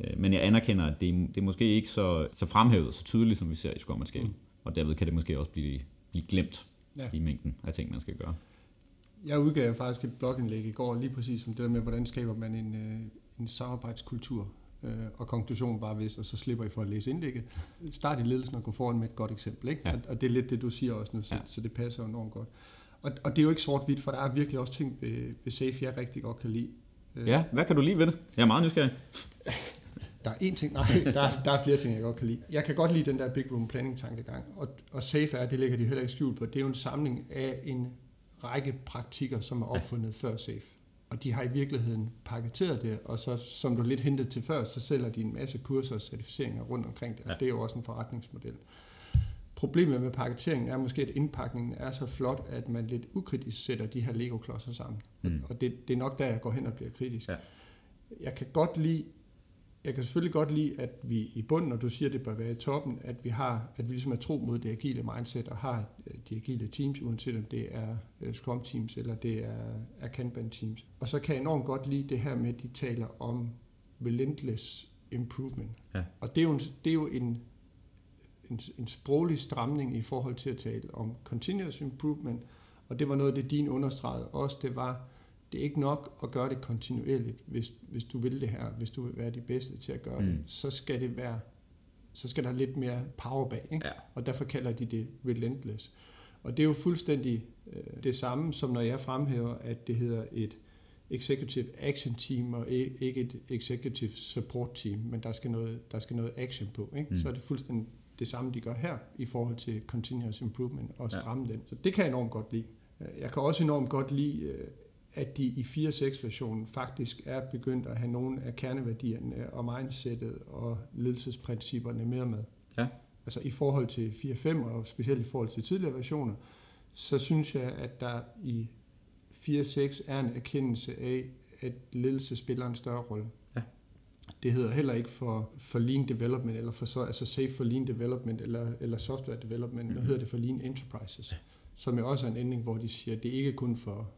Øh, men jeg anerkender, at det, det er måske ikke så, så fremhævet så tydeligt, som vi ser i Scrum mm. Og derved kan det måske også blive, blive glemt ja. i mængden af ting, man skal gøre. Jeg udgav faktisk et blogindlæg i går, lige præcis om det der med, hvordan skaber man en, øh, en samarbejdskultur. Øh, og konklusionen var vist, og så slipper I for at læse indlægget. Start i ledelsen og gå foran med et godt eksempel. Ikke? Ja. Og det er lidt det, du siger også nu, så, ja. så det passer enormt godt. Og, og det er jo ikke sort-hvidt, for der er virkelig også ting ved, ved Safe, jeg rigtig godt kan lide. Øh, ja, hvad kan du lide ved det? Jeg er meget nysgerrig. Der er en ting, nej, der er, der er flere ting, jeg godt kan lide. Jeg kan godt lide den der Big Room Planning tankegang, og, og Safe er, det lægger de heller ikke skjult på, det er jo en samling af en række praktikker, som er opfundet ja. før SAFE. Og de har i virkeligheden paketeret det, og så, som du lidt hentede til før, så sælger de en masse kurser og certificeringer rundt omkring det. Ja. Det er jo også en forretningsmodel. Problemet med paketeringen er måske, at indpakningen er så flot, at man lidt ukritisk sætter de her Lego-klodser sammen. Mm. Og det, det er nok der, jeg går hen og bliver kritisk. Ja. Jeg kan godt lide jeg kan selvfølgelig godt lide, at vi i bunden, når du siger, at det bør være i toppen, at vi har, at vi ligesom er tro mod det agile mindset og har øh, de agile teams, uanset om det er øh, Scrum teams eller det er, er Kanban teams. Og så kan jeg enormt godt lide det her med, at de taler om relentless improvement. Ja. Og det er jo, en, det er jo en, en, en sproglig stramning i forhold til at tale om continuous improvement, og det var noget, det din understregede også, det var, det er ikke nok at gøre det kontinuerligt, hvis, hvis du vil det her, hvis du vil være de bedste til at gøre mm. det, så skal det være, så skal der lidt mere power bag, ikke? Ja. og derfor kalder de det relentless. Og det er jo fuldstændig øh, det samme, som når jeg fremhæver, at det hedder et executive action team, og ikke et executive support team, men der skal noget, der skal noget action på. Ikke? Mm. Så er det fuldstændig det samme, de gør her, i forhold til continuous improvement og stramme ja. den. Så det kan jeg enormt godt lide. Jeg kan også enormt godt lide, øh, at de i 4.6-versionen faktisk er begyndt at have nogle af kerneværdierne og mindsetet og ledelsesprincipperne mere med. Ja. Altså i forhold til 4.5 og specielt i forhold til tidligere versioner, så synes jeg, at der i 4.6 er en erkendelse af, at ledelse spiller en større rolle. Ja. Det hedder heller ikke for, for lean development, eller for så, altså safe for lean development, eller, eller software development, mm-hmm. nu hedder det for lean enterprises, som er også en ending, hvor de siger, at det ikke kun for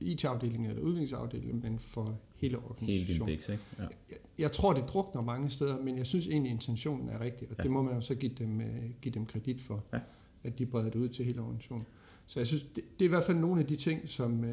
IT-afdelingen eller udviklingsafdelingen, men for hele organisationen. Hele din ikke? Ja. Jeg, jeg tror, det drukner mange steder, men jeg synes egentlig, intentionen er rigtig, og ja. det må man jo så give dem, uh, give dem kredit for, ja. at de breder det ud til hele organisationen. Så jeg synes, det, det er i hvert fald nogle af de ting, som, uh,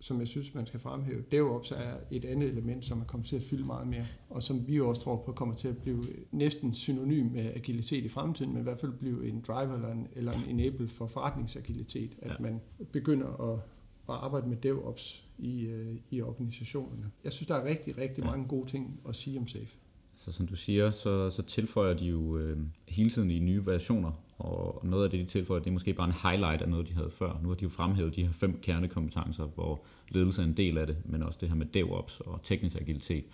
som jeg synes, man skal fremhæve. DevOps er et andet element, som er kommet til at fylde meget mere, og som vi også tror på kommer til at blive næsten synonym med agilitet i fremtiden, men i hvert fald blive en driver eller en, eller en enable for forretningsagilitet, at ja. man begynder at at arbejde med DevOps i, øh, i organisationerne. Jeg synes, der er rigtig, rigtig ja. mange gode ting at sige om SAFE. Så som du siger, så, så tilføjer de jo øh, hele tiden i nye versioner, og noget af det, de tilføjer, det er måske bare en highlight af noget, de havde før. Nu har de jo fremhævet de her fem kernekompetencer, hvor ledelse er en del af det, men også det her med DevOps og teknisk agilitet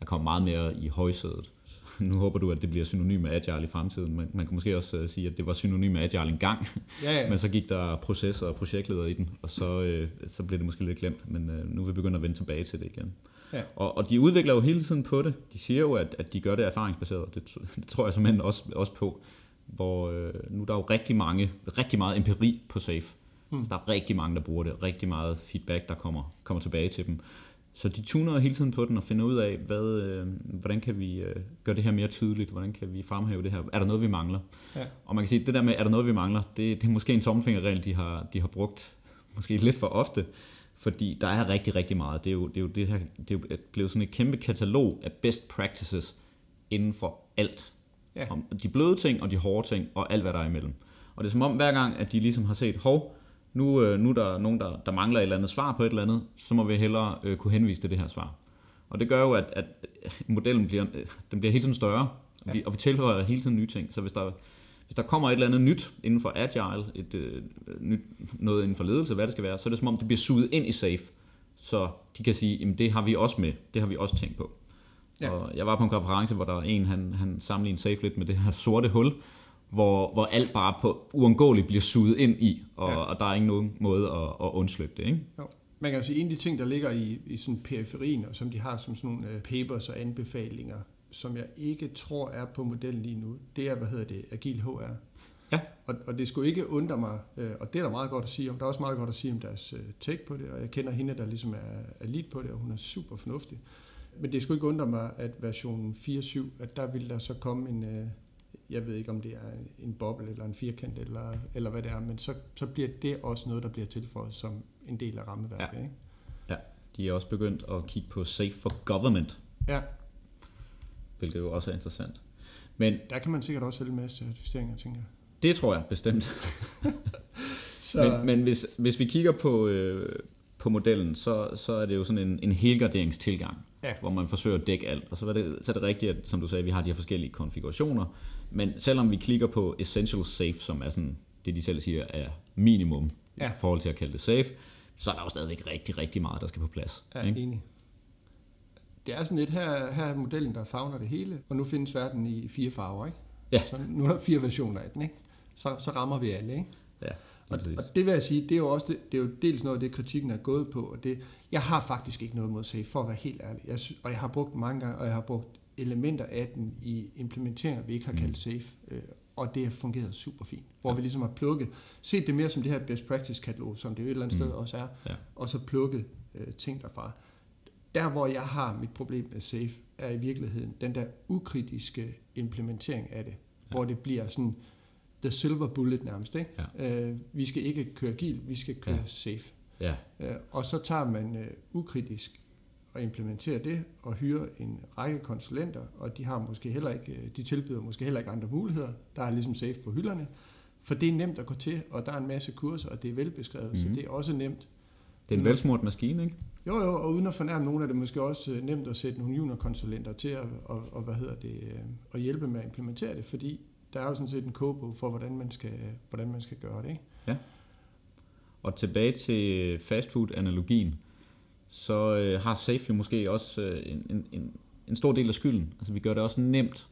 er kommet meget mere i højsædet nu håber du, at det bliver synonym med agile i fremtiden, men man kan måske også uh, sige, at det var synonym med agile engang, ja, ja. men så gik der processer og projektleder i den, og så, uh, så blev det måske lidt glemt, men uh, nu vil vi begynde at vende tilbage til det igen. Ja. Og, og de udvikler jo hele tiden på det. De siger jo, at, at de gør det erfaringsbaseret. Det, det tror jeg simpelthen også, også på. Hvor uh, nu er der jo rigtig mange, rigtig meget empiri på SAFE. Mm. Der er rigtig mange, der bruger det. Rigtig meget feedback, der kommer, kommer tilbage til dem. Så de tuner hele tiden på den og finder ud af, hvad, øh, hvordan kan vi øh, gøre det her mere tydeligt, hvordan kan vi fremhæve det her, er der noget, vi mangler? Ja. Og man kan sige, at det der med, er der noget, vi mangler, det, det er måske en tommelfingerregel, de har, de har brugt måske lidt for ofte, fordi der er rigtig, rigtig meget. Det er jo, det er jo, det her, det er jo blevet sådan et kæmpe katalog af best practices inden for alt. Ja. Om de bløde ting og de hårde ting og alt, hvad der er imellem. Og det er som om hver gang, at de ligesom har set, hov, nu, øh, nu er der nogen, der, der mangler et eller andet svar på et eller andet, så må vi hellere øh, kunne henvise til det her svar. Og det gør jo, at, at modellen bliver, den bliver hele tiden større, ja. og, vi, og vi tilhører hele tiden nye ting. Så hvis der, hvis der kommer et eller andet nyt inden for agile, et, øh, nyt, noget inden for ledelse, hvad det skal være, så er det som om, det bliver suget ind i SAFE, så de kan sige, at det har vi også med, det har vi også tænkt på. Ja. Og jeg var på en konference, hvor der var en, han, han sammenlignede SAFE lidt med det her sorte hul, hvor, hvor alt bare på uundgåeligt bliver suget ind i, og, ja. og der er ingen nogen måde at, at undslippe det. Ikke? Jo. Man kan jo sige, en af de ting, der ligger i, i sådan periferien, og som de har som sådan nogle uh, papers og anbefalinger, som jeg ikke tror er på modellen lige nu, det er, hvad hedder det, Agil HR. Ja. Og, og det skulle ikke undre mig, øh, og det er der meget godt at sige om. Der er også meget godt at sige om deres øh, take på det, og jeg kender hende, der ligesom er, er lead på det, og hun er super fornuftig. Men det skulle ikke undre mig, at version 4.7, at der vil der så komme en, øh, jeg ved ikke om det er en boble eller en firkant eller, eller hvad det er, men så, så bliver det også noget, der bliver tilføjet som en del af rammeværket. Ja. Ikke? ja, de er også begyndt at kigge på Safe for Government. Ja. Hvilket jo også er interessant. Men, der kan man sikkert også sælge en masse certificeringer, tænker jeg. Det tror jeg bestemt. så... Men, men hvis, hvis vi kigger på, øh, på modellen, så, så er det jo sådan en, en helgarderingstilgang, ja. hvor man forsøger at dække alt. Og så er, det, så er det rigtigt, at som du sagde, vi har de her forskellige konfigurationer, men selvom vi klikker på Essential Safe, som er sådan det, de selv siger er minimum ja. i forhold til at kalde det safe, så er der jo stadigvæk rigtig, rigtig meget, der skal på plads. Ja, ikke? enig. Det er sådan lidt, her, her er modellen, der fagner det hele, og nu findes verden i fire farver, ikke? Ja. Så nu er der fire versioner af den, ikke? Så, så rammer vi alle, ikke? Ja. Og, og det vil jeg sige, det er jo også det, det er jo dels noget af det, kritikken er gået på, og det, jeg har faktisk ikke noget mod safe, for at være helt ærlig. Jeg og jeg har brugt mange gange, og jeg har brugt elementer af den i implementeringer, vi ikke har kaldt mm. safe, øh, og det har fungeret super fint. Hvor ja. vi ligesom har plukket, set det mere som det her best practice katalog, som det jo et eller andet mm. sted også er, ja. og så plukket øh, ting derfra. Der, hvor jeg har mit problem med safe, er i virkeligheden den der ukritiske implementering af det, ja. hvor det bliver sådan the silver bullet nærmest. Ikke? Ja. Øh, vi skal ikke køre agil, vi skal køre ja. safe. Ja. Øh, og så tager man øh, ukritisk og implementere det og hyre en række konsulenter, og de har måske heller ikke, øh, de tilbyder måske heller ikke andre muligheder. Der er ligesom safe på hylderne, for det er nemt at gå til, og der er en masse kurser, og det er velbeskrevet, mm-hmm. så mhm. det er også nemt. Det er en velsmurt maskine, ikke? Jo, jo, og uden at fornærme nogen er det måske også øh, nemt at sætte nogle juniorkonsulenter til at, og, og, hvad hedder det, øh, at hjælpe med at implementere det, fordi der er jo sådan set en kogebog for, hvordan man skal, hvordan man skal gøre det. Ikke? Ja. Og tilbage til fastfood-analogien så øh, har Safe jo måske også øh, en, en, en stor del af skylden. Altså vi gør det også nemt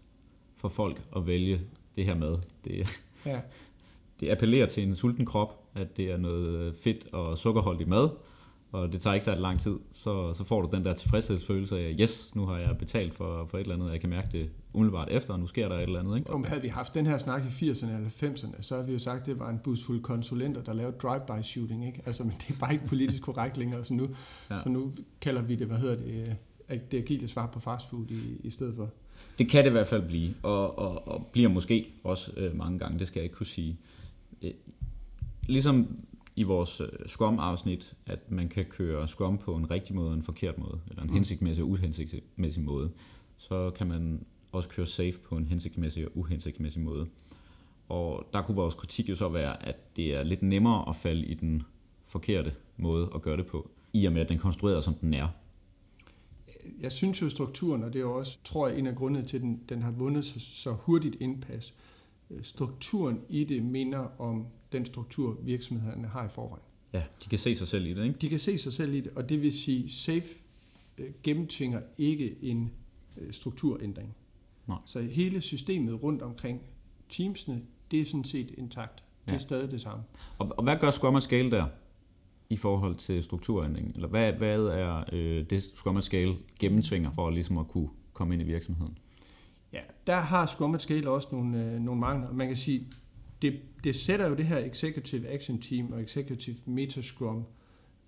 for folk at vælge det her mad. Det, ja. det appellerer til en sulten krop, at det er noget fedt og sukkerholdig mad, og det tager ikke så lang tid, så, så får du den der tilfredshedsfølelse af, yes, nu har jeg betalt for, for et eller andet, jeg kan mærke det umiddelbart efter, og nu sker der et eller andet. Ikke? Om havde vi haft den her snak i 80'erne eller 90'erne, så har vi jo sagt, at det var en busfuld konsulenter, der lavede drive-by shooting, ikke? Altså, men det er bare ikke politisk korrekt længere, så nu, ja. så nu kalder vi det, hvad hedder det, øh, det agile svar på fastfood i, i stedet for. Det kan det i hvert fald blive, og, og, og bliver måske også øh, mange gange, det skal jeg ikke kunne sige. Øh, ligesom i vores øh, Scrum-afsnit, at man kan køre Scrum på en rigtig måde og en forkert måde, eller en mm. hensigtsmæssig og uhensigtsmæssig måde. Så kan man også køre safe på en hensigtsmæssig og uhensigtsmæssig måde. Og der kunne vores kritik jo så være, at det er lidt nemmere at falde i den forkerte måde at gøre det på, i og med at den er konstrueret som den er. Jeg synes jo strukturen, og det er jo også, tror jeg, en af grundene til, at den, den har vundet så, så hurtigt indpas, øh, strukturen i det minder om den struktur, virksomhederne har i forvejen. Ja, de kan se sig selv i det, ikke? De kan se sig selv i det, og det vil sige, SAFE øh, gennemtvinger ikke en øh, strukturændring. Nej. Så hele systemet rundt omkring teamsene, det er sådan set intakt. Det er ja. stadig det samme. Og, og hvad gør Scrum Scale der i forhold til strukturændringen? Eller hvad, hvad er øh, det Scrum Scale gennemtvinger for ligesom at kunne komme ind i virksomheden? Ja, der har Scrum Scale også nogle, øh, nogle mangler. Man kan sige, det, det sætter jo det her Executive Action Team og Executive Meta Scrum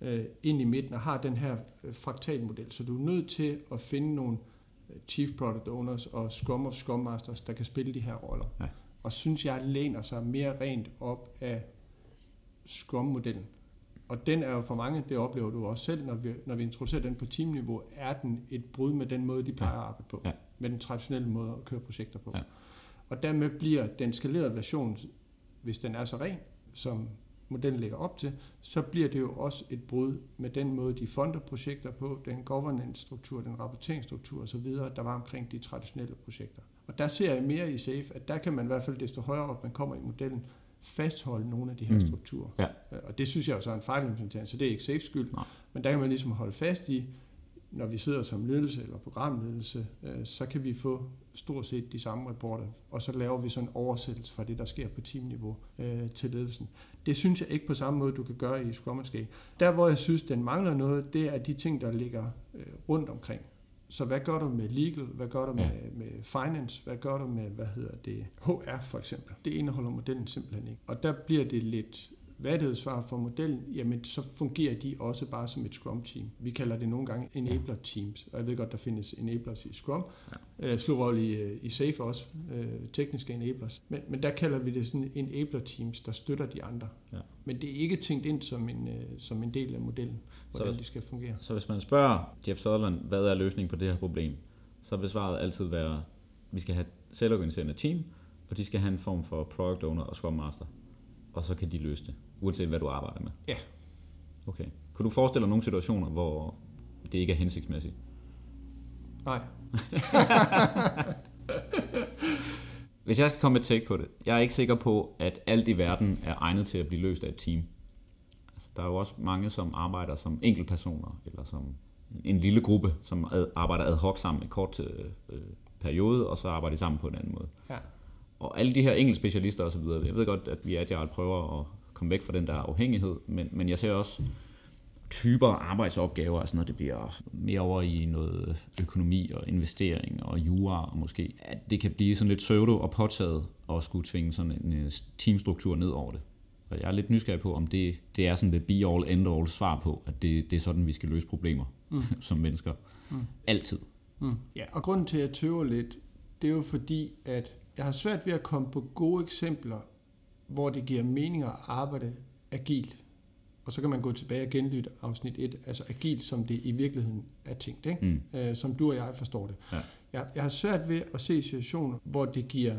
øh, ind i midten og har den her øh, fraktalmodel. Så du er nødt til at finde nogle Chief Product Owners og Scrum of Scrum Masters, der kan spille de her roller. Ja. Og synes jeg læner sig mere rent op af Scrum-modellen. Og den er jo for mange, det oplever du også selv, når vi, når vi introducerer den på teamniveau, er den et brud med den måde, de plejer at arbejde på. Ja. Med den traditionelle måde at køre projekter på. Ja. Og dermed bliver den skalerede version, hvis den er så ren, som modellen lægger op til, så bliver det jo også et brud med den måde, de fonder projekter på, den governance-struktur, den rapporteringsstruktur osv., der var omkring de traditionelle projekter. Og der ser jeg mere i SAFE, at der kan man i hvert fald, desto højere op man kommer i modellen, fastholde nogle af de her Mm. strukturer. Ja. Øh, Og det synes jeg også er en fejlimplementering, så det er ikke SAFE skyld. Nej. Men der kan man ligesom holde fast i, når vi sidder som ledelse eller programledelse, øh, så kan vi få stort set de samme rapporter, og så laver vi sådan en oversættelse fra det, der sker på teamniveau øh, til ledelsen. Det synes jeg ikke på samme måde, du kan gøre i Scrum Escape. Der, hvor jeg synes, den mangler noget, det er de ting, der ligger øh, rundt omkring. Så hvad gør du med legal? Hvad gør du med, Ja. med finance? Hvad gør du med, hvad hedder det, HR for eksempel? Det indeholder modellen simpelthen ikke. Og der bliver det lidt hvad er det svar for modellen? Jamen, så fungerer de også bare som et Scrum-team. Vi kalder det nogle gange enabler-teams, og jeg ved godt, der findes enablers i Scrum. Ja. Øh, Slurrolle i, øh, i SAFe også, øh, tekniske enablers. Men, men der kalder vi det sådan enabler-teams, der støtter de andre. Ja. Men det er ikke tænkt ind som en, øh, som en del af modellen, hvordan Så- de skal fungere. Så hvis man spørger Jeff Sutherland, hvad er løsningen på det her problem, så vil svaret altid være, vi skal have selvorganiserende team, og de skal have en form for product owner og scrum master. Og så kan de løse det, uanset hvad du arbejder med. Ja. Okay. Kunne du forestille dig nogle situationer, hvor det ikke er hensigtsmæssigt? Nej, Hvis jeg skal komme med et take på det, jeg er ikke sikker på, at alt i verden er egnet til at blive løst af et team. Altså, der er jo også mange, som arbejder som enkeltpersoner, eller som en lille gruppe, som ad, arbejder ad hoc sammen i kort øh, øh, periode, og så arbejder de sammen på en anden måde. Ja. Og alle de her enkelte specialister osv., jeg ved godt, at vi er Agile prøver at komme væk fra den der afhængighed, men, men jeg ser også typer arbejdsopgaver, altså når det bliver mere over i noget økonomi og investering og jura, og måske, at det kan blive sådan lidt pseudo og påtaget og skulle tvinge sådan en øh, teamstruktur ned over det. Og jeg er lidt nysgerrig på, om det, det er sådan det be-all, end-all svar på, at det, det er sådan, vi skal løse problemer mm. som mennesker. Mm. Altid. Mm. Ja, og grunden til, at jeg tøver lidt, det er jo fordi, at jeg har svært ved at komme på gode eksempler, hvor det giver mening at arbejde agilt. Og så kan man gå tilbage og genlytte afsnit 1, altså agilt, som det i virkeligheden er tænkt, ikke? Mm. Øh, som du og jeg forstår det. Ja. Jeg, jeg har svært ved at se situationer, hvor det giver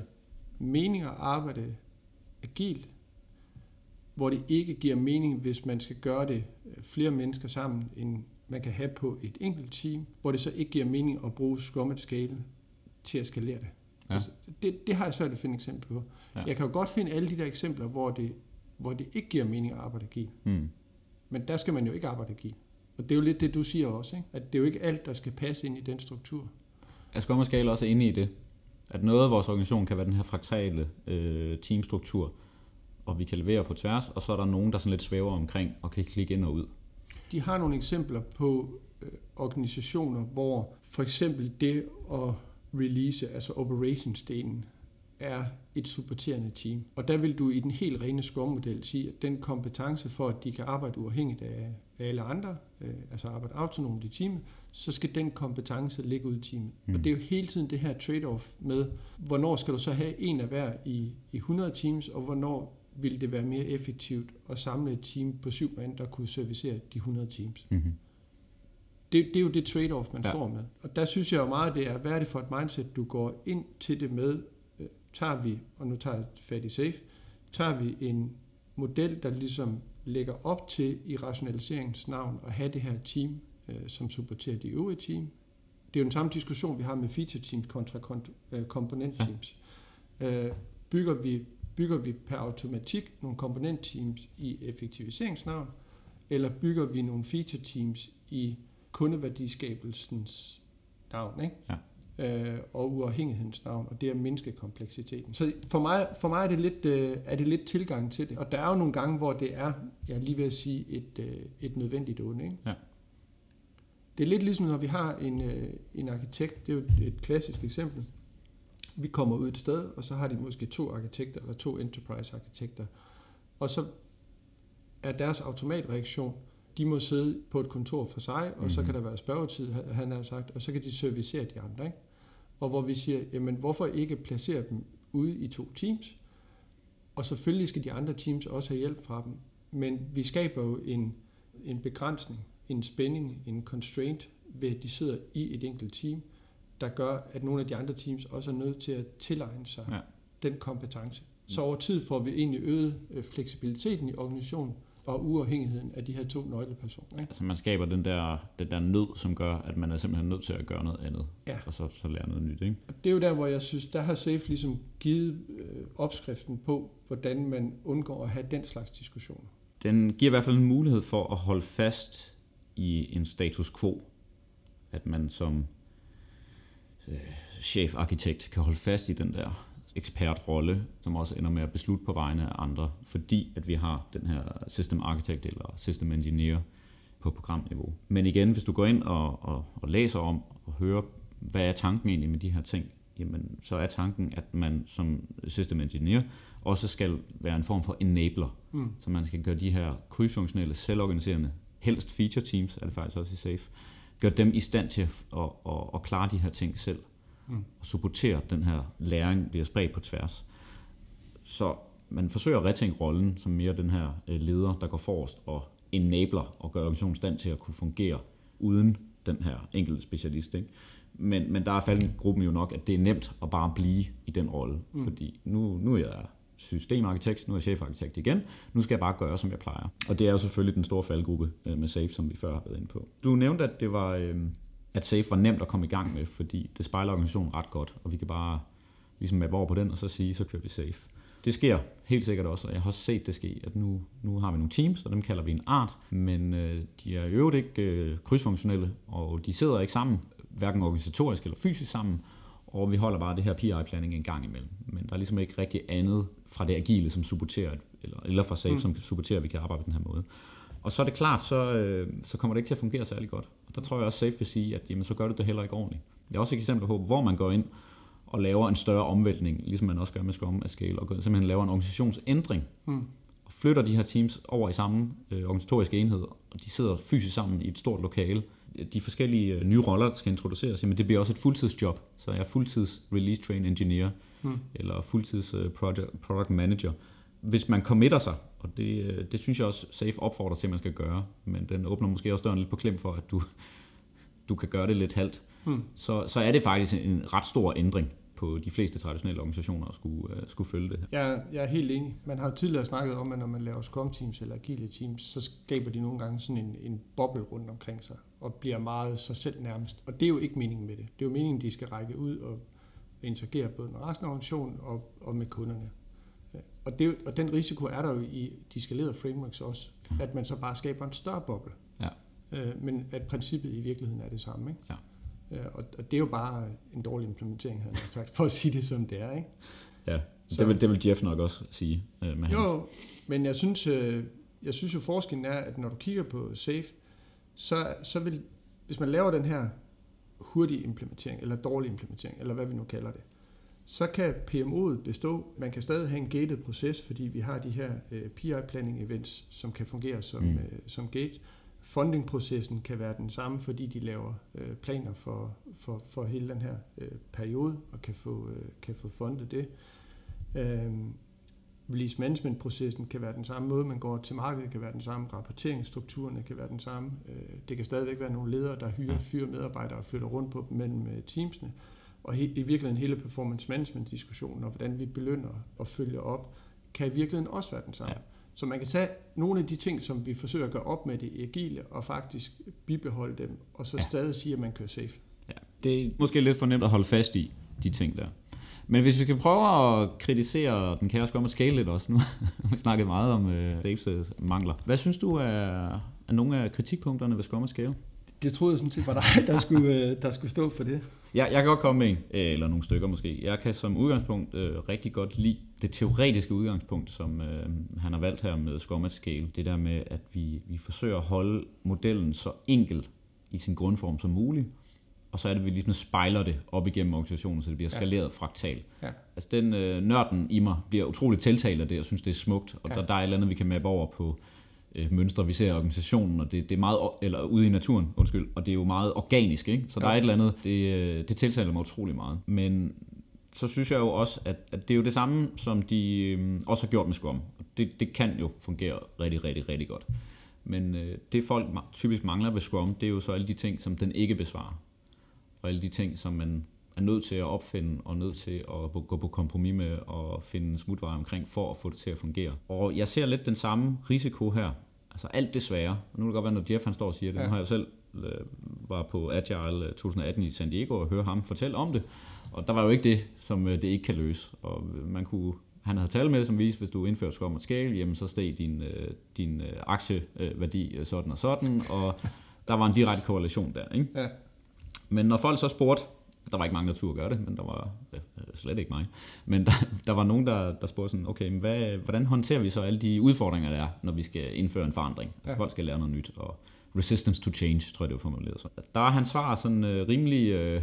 mening at arbejde agilt, hvor det ikke giver mening, hvis man skal gøre det øh, flere mennesker sammen, end man kan have på et enkelt team, hvor det så ikke giver mening at bruge Scrum at Scale til at skalere det. Ja. Altså, det, det har jeg svært ved at finde eksempler på. Ja. Jeg kan jo godt finde alle de der eksempler, hvor det, hvor det ikke giver mening at arbejde agilt. Mm. Men der skal man jo ikke arbejde agilt. Og det er jo lidt det, du siger også, ikke? at det er jo ikke alt, der skal passe ind i den struktur. Scrum og Scale også inde i det? At noget af vores organisation kan være den her fraktale øh, teamstruktur, og vi kan levere på tværs, og så er der nogen, der sådan lidt svæver omkring og kan klikke ind og ud. De har nogle eksempler på øh, organisationer, hvor for eksempel det at release, altså operationsdelen, er et supporterende team. Og der vil du i den helt rene Scrum-model sige, at den kompetence for, at de kan arbejde uafhængigt af, alle andre, øh, altså arbejde autonomt i teamet, så skal den kompetence ligge ud i teamet. Mm. Og det er jo hele tiden det her trade-off med, hvornår skal du så have en af hver i, i 100 teams, og hvornår vil det være mere effektivt at samle et team på syv mand, der kunne servicere de 100 teams. Mm-hmm. Det, det er jo det trade-off, man Ja. står med. Og der synes jeg jo meget, det er, hvad er det for et mindset, du går ind til det med, øh, tager vi, og nu tager jeg fat i safe, tager vi en model, der ligesom lægger op til i rationaliseringens navn at have det her team, øh, som supporterer de øvrige team. Det er jo den samme diskussion, vi har med feature teams kontra kont- øh, komponent teams. Ja. Øh, bygger, vi, bygger vi per automatik nogle komponent teams i effektiviseringsnavn, eller bygger vi nogle feature teams i kundeværdiskabelsens navn, ikke? Ja. Øh, og uafhængighedens navn, og det er at mindske kompleksiteten. Så for mig, for mig er, det lidt, øh, er det lidt tilgang til det. Og der er jo nogle gange, hvor det er, jeg lige ved at sige, et, øh, et nødvendigt onde. Ikke? Ja. Det er lidt ligesom, når vi har en, øh, en arkitekt, det er jo et, et klassisk eksempel. Vi kommer ud et sted, og så har de måske to arkitekter, eller to enterprise-arkitekter. Og så er deres automatreaktion, de må sidde på et kontor for sig, og mm-hmm. så Mhm. kan der være spørgetid, han har sagt, og så kan de servicere de andre. Ikke? Og hvor vi siger, jamen hvorfor ikke placere dem ude i to teams? Og selvfølgelig skal de andre teams også have hjælp fra dem, men vi skaber jo en, en begrænsning, en spænding, en constraint ved, at de sidder i et enkelt team, der gør, at nogle af de andre teams også er nødt til at tilegne sig Ja. den kompetence. Så over tid får vi egentlig øget øh, fleksibiliteten i organisationen og uafhængigheden af de her to nøglepersoner. Ikke? Altså man skaber den der, den der nød, som gør, at man er simpelthen nødt til at gøre noget andet, Ja. og så, så lære noget nyt. Ikke? Det er jo der, hvor jeg synes, der har SAFE ligesom givet øh, opskriften på, hvordan man undgår at have den slags diskussioner. Den giver i hvert fald en mulighed for at holde fast i en status quo. At man som øh, chef-arkitekt kan holde fast i den der ekspertrolle, som også ender med at beslutte på vegne af andre, fordi at vi har den her system architect eller system engineer på programniveau. Men igen, hvis du går ind og, og, og læser om og hører, hvad er tanken egentlig med de her ting, jamen så er tanken, at man som system engineer også skal være en form for enabler. Mm. Så man skal gøre de her krydsfunktionelle, selvorganiserende, helst feature teams, er det faktisk også i SAFE, gøre dem i stand til at, at, at, at klare de her ting selv. Mm. Og supportere den her læring, bliver spredt på tværs. Så man forsøger at retænke rollen som mere den her øh, leder, der går forrest og enabler og gør organisationen stand til at kunne fungere uden den her enkelte specialist. Ikke? Men, men der er faldet gruppen jo nok, at det er nemt at bare blive i den rolle, Mm. mm. fordi nu, nu er jeg systemarkitekt, nu er jeg chefarkitekt igen, nu skal jeg bare gøre, som jeg plejer. Og det er jo selvfølgelig den store faldgruppe øh, med SAFE, som vi før har været inde på. Du nævnte, at det var, øh, at SAFE var nemt at komme i gang med, fordi det spejler organisationen ret godt, og vi kan bare ligesom mappe over på den, og så sige, så kører vi SAFE. Det sker helt sikkert også, og jeg har også set det ske, at nu, nu har vi nogle teams, og dem kalder vi en art, men øh, de er i øvrigt ikke øh, krydsfunktionelle, og de sidder ikke sammen, hverken organisatorisk eller fysisk sammen, og vi holder bare det her PI-planning en gang imellem. Men der er ligesom ikke rigtig andet fra det agile, som supporterer, eller, eller fra SAFE, Mm. som supporterer, at vi kan arbejde på den her måde. Og så er det klart, så, øh, så kommer det ikke til at fungere særlig godt. Og der tror jeg også, SAFE vil sige, at jamen, så gør du det heller ikke ordentligt. Jeg har også et eksempel på, hvor man går ind og laver en større omvæltning, ligesom man også gør med Scrum at Scale, og simpelthen laver en organisationsændring, Mm. og flytter de her teams over i samme øh, organisatoriske enhed, og de sidder fysisk sammen i et stort lokale. De forskellige øh, nye roller, der skal introduceres, jamen det bliver også et fuldtidsjob. Så jeg er fuldtids release train engineer, Mm. eller fuldtids øh, project, product manager. Hvis man committer sig, og det, øh, det synes jeg også SAFE opfordrer til, at man skal gøre, men den åbner måske også døren lidt på klem for, at du, du kan gøre det lidt halvt, Mm. så, så er det faktisk en ret stor ændring på de fleste traditionelle organisationer at skulle, uh, skulle følge det her. Jeg, jeg er helt enig. Man har jo tidligere snakket om, at når man laver Scrum Teams eller agile teams, så skaber de nogle gange sådan en, en boble rundt omkring sig, og bliver meget sig selv nærmest. Og det er jo ikke meningen med det. Det er jo meningen, de skal række ud og interagere både med resten af organisationen og, og med kunderne. Og, det, og den risiko er der jo i de skalerede frameworks også, at man så bare skaber en større boble. Ja. Øh, men at princippet i virkeligheden er det samme. Ikke? Ja. Øh, og, og det er jo bare en dårlig implementering, havde jeg sagt, for at sige det som det er. Ikke? Ja, Så- det vil, det vil Jeff nok også sige uh, med hans. Jo, men jeg synes, øh, jeg synes jo forskellen er, at når du kigger på SAFE, så, så vil, hvis man laver den her hurtige implementering, eller dårlig implementering, eller hvad vi nu kalder det, så kan PMO'et bestå. Man kan stadig have en gated proces, fordi vi har de her øh, PI-planning events, som kan fungere som, Mm. øh, som gate. Funding-processen kan være den samme, fordi de laver øh, planer for, for, for hele den her øh, periode, og kan få, øh, kan få fundet det. Øhm, release management-processen kan være den samme måde, man går til markedet, kan være den samme, rapporteringsstrukturerne kan være den samme. Øh, det kan stadigvæk være nogle ledere, der hyrer, Ja. fyrer medarbejdere og flytter rundt på dem mellem øh, teamsene. Og he, i virkeligheden hele performance management-diskussionen, og hvordan vi belønner og følger op, kan i virkeligheden også være den samme. Ja. Så man kan tage nogle af de ting, som vi forsøger at gøre op med det agile, og faktisk bibeholde dem, og så Ja. stadig sige, at man kører safe. Ja, det er måske lidt for nemt at holde fast i, de ting der. Men hvis vi skal prøve at kritisere den kære Scrum at Scale lidt også, nu vi snakket meget om øh, Daves øh, mangler. Hvad synes du er, er nogle af kritikpunkterne ved Scrum at Scale? Det troede jeg sådan set var dig, der skulle, øh, der skulle stå for det. Jeg, jeg kan godt komme med en, øh, eller nogle stykker måske. Jeg kan som udgangspunkt øh, rigtig godt lide det teoretiske udgangspunkt, som øh, han har valgt her med at Scale. Det der med, at vi, vi forsøger at holde modellen så enkel i sin grundform som muligt, og så er det, at vi ligesom spejler det op igennem organisationen, så det bliver Ja. skaleret ja. fraktalt. Ja. Altså den øh, nørden i mig bliver utroligt tiltalt af det, og synes, det er smukt, og Ja. ja. der, der er et eller andet, vi kan mappe over på øh, mønstre, vi ser i organisationen, og det, det er meget, eller ude i naturen, undskyld, og det er jo meget organisk, ikke? Så der Jo. er et eller andet, det, øh, det tiltaler mig utrolig meget. Men så synes jeg jo også, at, at det er jo det samme, som de øh, også har gjort med Scrum. Det, det kan jo fungere rigtig, rigtig, rigtig godt. Men øh, det folk typisk mangler ved Scrum, det er jo så alle de ting, som den ikke besvarer. Og alle de ting, som man er nødt til at opfinde og nødt til at gå på kompromis med og finde smutveje omkring for at få det til at fungere. Og jeg ser lidt den samme risiko her. Altså alt det svære. Nu kan det godt være, når Jeff han står og siger det. Ja. Nu har jeg jo selv øh, var på Agile 2018 i San Diego og høre ham fortælle om det. Og der var jo ikke det, som øh, det ikke kan løse. Og man kunne han havde tal med, som viste, hvis du indfører Scrum og Scale, jamen så steg din, øh, din øh, aktieværdi øh, sådan og sådan, og der var en direkte korrelation der. Ikke? Ja. Men når folk så spurgte, der var ikke mange, der turde gøre det, men der var øh, slet ikke mig. Men der, der var nogen, der, der spurgte sådan, okay, men hvad, hvordan håndterer vi så alle de udfordringer, der er, når vi skal indføre en forandring? Altså ja. folk skal lære noget nyt, og resistance to change, tror jeg, det var formuleret så. Der er hans svar sådan øh, rimelig øh,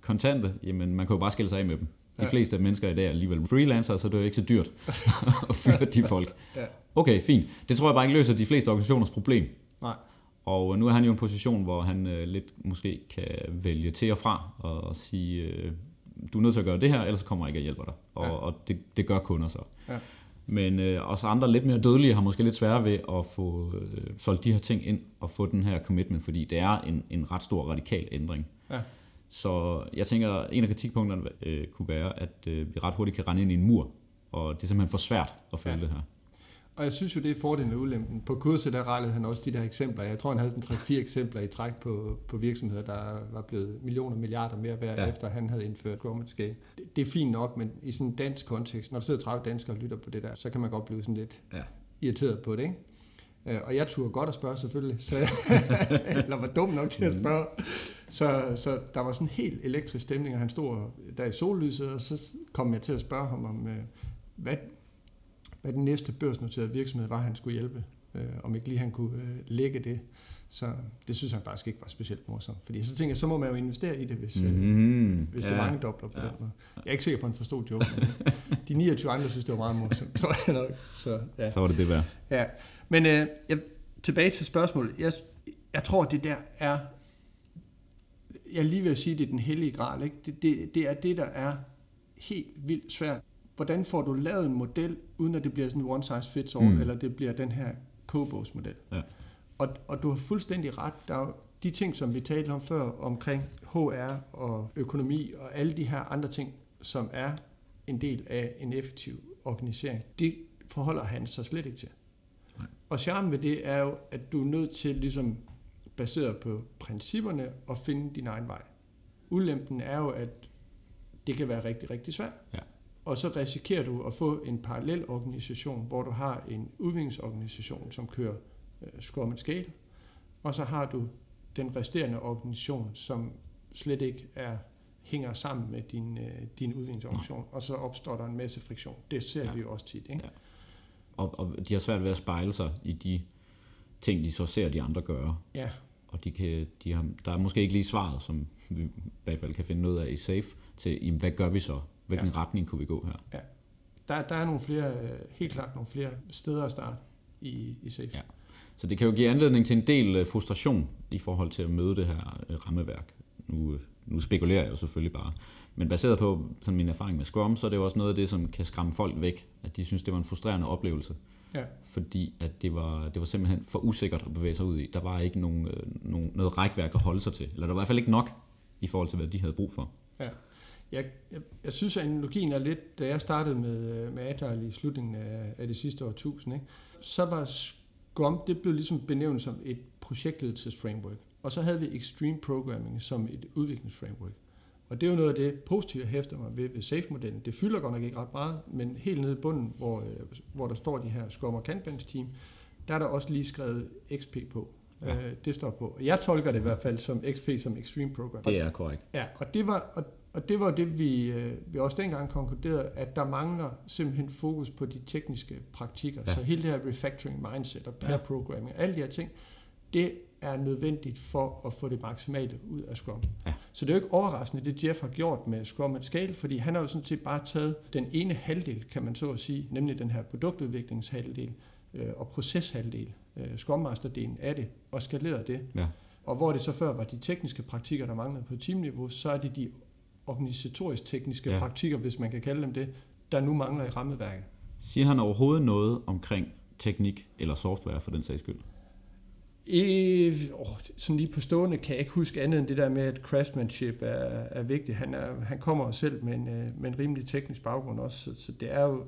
kontante, jamen man kan jo bare skille sig af med dem. De ja. fleste mennesker i dag er alligevel freelancer, så det er jo ikke så dyrt at fyre de folk. Okay, fint. Det tror jeg bare ikke løser de fleste organisationers problem. Nej. Og nu er han jo i en position, hvor han øh, lidt måske kan vælge til og fra og sige, øh, du er nødt til at gøre det her, ellers kommer jeg ikke at hjælpe dig. Og, ja. og det, det gør kunder så. Ja. Men øh, også andre lidt mere dødelige har måske lidt svære ved at få øh, solgt de her ting ind og få den her commitment, fordi det er en, en ret stor radikal ændring. Ja. Så jeg tænker, en af kritikpunkterne øh, kunne være, at øh, vi ret hurtigt kan rende ind i en mur, og det er simpelthen for svært at følge ja. det her. Og jeg synes jo, det er fordelen med ulempen. På kurset der rettede han også de der eksempler. Jeg tror, han havde sådan 3-4 eksempler i træk på, på virksomheder, der var blevet millioner milliarder mere værd, ja. efter han havde indført Grommet Scale. Det, det er fint nok, men i sådan en dansk kontekst, når der sidder 30 danskere og lytter på det der, så kan man godt blive sådan lidt ja. irriteret på det, ikke? Øh, og jeg turde godt at spørge selvfølgelig, så eller var dum nok til at mm. spørge. Så, så der var sådan en helt elektrisk stemning, og han stod der i sollyset, og så kom jeg til at spørge ham om, øh, hvad, hvad den næste børsnoterede virksomhed var, han skulle hjælpe. Øh, om ikke lige han kunne øh, lægge det. Så det synes han faktisk ikke var specielt morsomt. Fordi så tænker jeg, så må man jo investere i det, hvis, mm-hmm. hvis det ja. mange dobler på ja. den måde. Jeg er ikke sikker på, at han forstod joken. de 29 andre synes, det var meget morsomt, tror jeg nok. Så, ja. så var det det værd. Ja. Men øh, jeg, tilbage til spørgsmålet. Jeg, jeg tror, det der er jeg lige vil sige, det er den hellige gral. Ikke? Det, det, det er det, der er helt vildt svært. Hvordan får du lavet en model, uden at det bliver sådan en one size fits all, mm. eller det bliver den her kobogsmodel. Ja. Og, og du har fuldstændig ret. Der er de ting, som vi talte om før, omkring HR og økonomi og alle de her andre ting, som er en del af en effektiv organisering, det forholder han sig slet ikke til. Nej. Og charmen ved det er jo, at du er nødt til ligesom baseret på principperne og finde din egen vej. Ulempen er jo, at det kan være rigtig, rigtig svært. Ja. Og så risikerer du at få en parallel organisation, hvor du har en udviklingsorganisation, som kører øh, Scrum Scale, og så har du den resterende organisation, som slet ikke er hænger sammen med din, øh, din udviklingsorganisation, og så opstår der en masse friktion. Det ser ja. vi jo også tit. Ikke? Ja. Og, og de har svært ved at spejle sig i de ting, de så ser de andre gøre. Ja og de kan, de har, der er måske ikke lige svaret, som vi i hvert fald kan finde noget af i SAFE, til, jamen, hvad gør vi så? Hvilken ja. retning kunne vi gå her? Ja. Der, der er nogle flere, helt klart nogle flere steder at starte i, i SAFE. Ja. Så det kan jo give anledning til en del øh, frustration i forhold til at møde det her øh, rammeværk. Nu, øh, nu spekulerer jeg jo selvfølgelig bare. Men baseret på sådan min erfaring med Scrum, så er det jo også noget af det, som kan skræmme folk væk. At de synes, det var en frustrerende oplevelse. Ja. Fordi at det var, det var simpelthen for usikkert at bevæge sig ud i. Der var ikke nogen, øh, nogen, noget rækværk at holde sig til. Eller der var i hvert fald ikke nok i forhold til, hvad de havde brug for. Ja. Jeg, jeg, jeg synes, at analogien er lidt, da jeg startede med, øh, med Agile i slutningen af, af det sidste årtusind, ikke? så var Scrum, det blev ligesom benævnt som et projektledelsesframework. Og så havde vi Extreme Programming som et udviklingsframework. Og det er jo noget af det positive, jeg hæfter mig ved, ved SAFE-modellen. Det fylder godt nok ikke ret meget, men helt nede i bunden, hvor, øh, hvor der står de her Scrum og Kanbans team, der er der også lige skrevet XP på. Ja. Øh, det står på. Jeg tolker det i hvert fald som XP, som Extreme Program. Det er korrekt. Ja, og det var, og, og det var det, vi, øh, vi også dengang konkluderede, at der mangler simpelthen fokus på de tekniske praktikker. Ja. Så hele det her refactoring mindset og pair programming, alle de her ting, det er nødvendigt for at få det maksimale ud af Scrum. Ja. Så det er jo ikke overraskende, det Jeff har gjort med Scrum at Scale, fordi han har jo sådan set bare taget den ene halvdel, kan man så at sige, nemlig den her produktudviklingshalvdel øh, og proceshalvdel, øh, Scrum Master-delen af det, og skaleret det. Ja. Og hvor det så før var de tekniske praktikker, der manglede på teamniveau, så er det de organisatorisk-tekniske ja. praktikker, hvis man kan kalde dem det, der nu mangler i rammeværket. Siger han overhovedet noget omkring teknik eller software for den sags skyld? I, åh, sådan lige på stående kan jeg ikke huske andet end det der med, at craftsmanship er, er vigtigt. Han, er, han kommer selv med en, øh, med en rimelig teknisk baggrund også, så, så det er jo,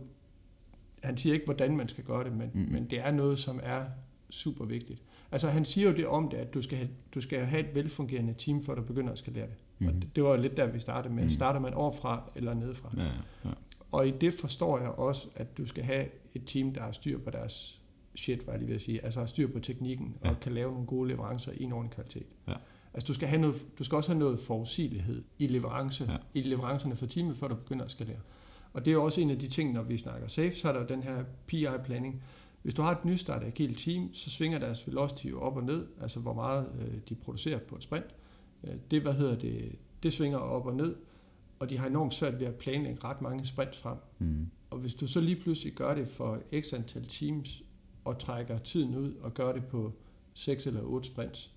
han siger ikke, hvordan man skal gøre det, men, mm. men det er noget, som er super vigtigt. Altså han siger jo det om det, at du skal have, du skal have et velfungerende team, før du begynder at skalere det. Mm. Og det, det var lidt der, vi startede med. Mm. Starter man overfra eller nedefra? Ja, ja. Og i det forstår jeg også, at du skal have et team, der har styr på deres shit, var jeg lige ved at sige. Altså har styr på teknikken ja. og kan lave nogle gode leverancer i en ordentlig kvalitet. Ja. Altså du skal, have noget, du skal også have noget forudsigelighed i, leverance, ja. i leverancerne for teamet, før du begynder at skalere. Og det er også en af de ting, når vi snakker safe, så er der jo den her PI-planning. Hvis du har et nystartet agilt team, så svinger deres velocity jo op og ned, altså hvor meget øh, de producerer på et sprint. Øh, det, hvad hedder det, det svinger op og ned, og de har enormt svært ved at planlægge ret mange sprints frem. Mm. Og hvis du så lige pludselig gør det for x antal teams, og trækker tiden ud og gør det på 6 eller 8 sprints,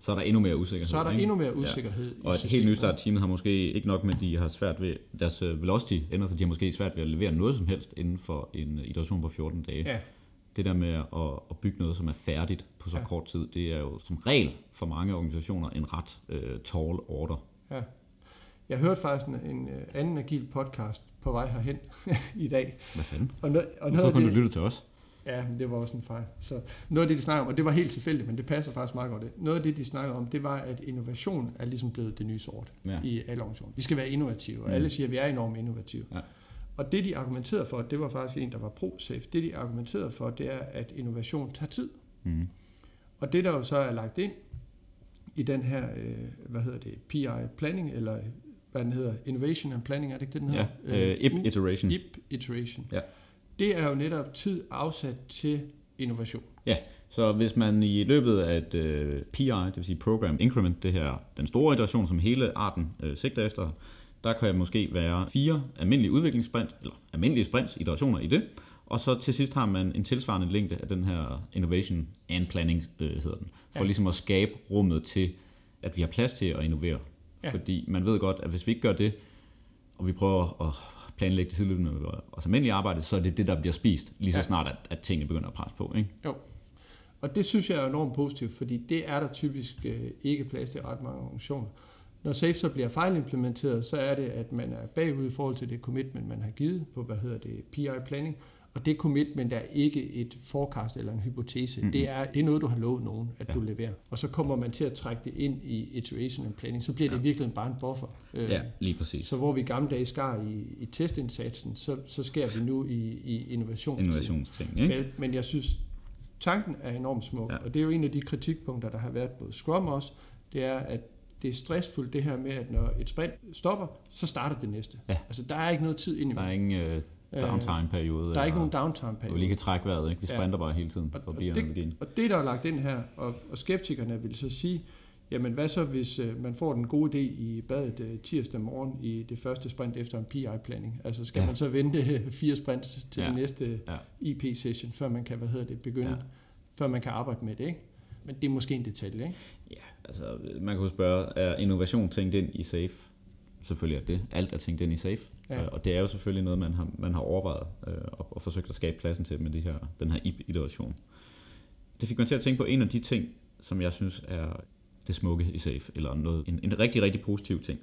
så er der endnu mere usikkerhed. Så er der ikke? endnu mere usikkerhed. Ja. Og et helt nystart teamet har måske ikke nok med, at de har svært ved, deres øh, velocity ender, så de har måske svært ved at levere noget som helst inden for en iteration på 14 dage. Ja. Det der med at, at bygge noget, som er færdigt på så ja. kort tid, det er jo som regel for mange organisationer en ret uh, tall order. Ja. Jeg hørte faktisk en, en øh, anden agil podcast på vej herhen i dag. Hvad fanden? Og, no, og noget Hvorfor kunne du lytte til os? Ja, det var også en fejl. Så noget af det, de snakker om, og det var helt tilfældigt, men det passer faktisk meget godt. Det. Noget af det, de snakker om, det var, at innovation er ligesom blevet det nye sort ja. i alle organisationer. Vi skal være innovative, og mm. alle siger, at vi er enormt innovative. Ja. Og det, de argumenterede for, det var faktisk en, der var pro-safe. Det, de argumenterede for, det er, at innovation tager tid. Mm. Og det, der jo så er lagt ind i den her, øh, hvad hedder det, PI planning, eller hvad den hedder, Innovation and Planning, er det ikke det, den hedder? Ja, uh, IP Iteration. IP Iteration. Ja. Det er jo netop tid afsat til innovation. Ja, så hvis man i løbet af et uh, PI, det vil sige Program Increment, det her, den store iteration, som hele arten uh, sigter efter, der kan måske være fire almindelige udviklingssprint, eller almindelige sprints, iterationer i det, og så til sidst har man en tilsvarende længde af den her Innovation and Planning, øh, hedder den, for ja. ligesom at skabe rummet til, at vi har plads til at innovere Ja. Fordi man ved godt, at hvis vi ikke gør det, og vi prøver at planlægge det sideløbende med vores almindelige arbejde, så er det det, der bliver spist, lige så ja. snart, at, at tingene begynder at presse på. Ikke? Jo. Og det synes jeg er enormt positivt, fordi det er der typisk øh, ikke plads til ret mange organisationer. Når SAFE så bliver fejlimplementeret, så er det, at man er bagud i forhold til det commitment, man har givet på, hvad hedder det, PI-planning, og det commitment er ikke et forecast eller en hypotese. Mm-hmm. Det, er, det er noget, du har lovet nogen, at ja. du leverer. Og så kommer man til at trække det ind i iteration and planning. Så bliver ja. det virkelig bare en buffer. Ja, lige præcis. Så hvor vi gamle dage skar i, i testindsatsen, så, så sker vi nu i, i innovationsting. Innovationsting, ikke? Men, men jeg synes, tanken er enormt smuk. Ja. Og det er jo en af de kritikpunkter, der har været på Scrum også. Det er, at det er stressfuldt det her med, at når et sprint stopper, så starter det næste. Ja. Altså, der er ikke noget tid ind i Der er ingen... Øh downtime-periode. Der er ikke nogen downtime-periode. Vi lige kan trække vejret, ikke? Vi sprinter ja. bare hele tiden forbi og, det, og det, der er lagt ind her, og, og skeptikerne vil så sige, jamen hvad så, hvis uh, man får den gode idé i badet uh, tirsdag morgen i det første sprint efter en PI-planning? Altså skal ja. man så vente fire sprints til ja. den næste ja. IP-session, før man kan, hvad hedder det, begynde, ja. før man kan arbejde med det, ikke? Men det er måske en detalje, ikke? Ja, altså man kan jo spørge, er innovation tænkt ind i SAFE? Selvfølgelig er det. Alt er tænkt ind i safe. Ja. Øh, og det er jo selvfølgelig noget, man har, man har overvejet øh, og, og forsøgt at skabe pladsen til med de her, den her iteration. Det fik mig til at tænke på en af de ting, som jeg synes er det smukke i safe, eller noget, en, en rigtig, rigtig positiv ting.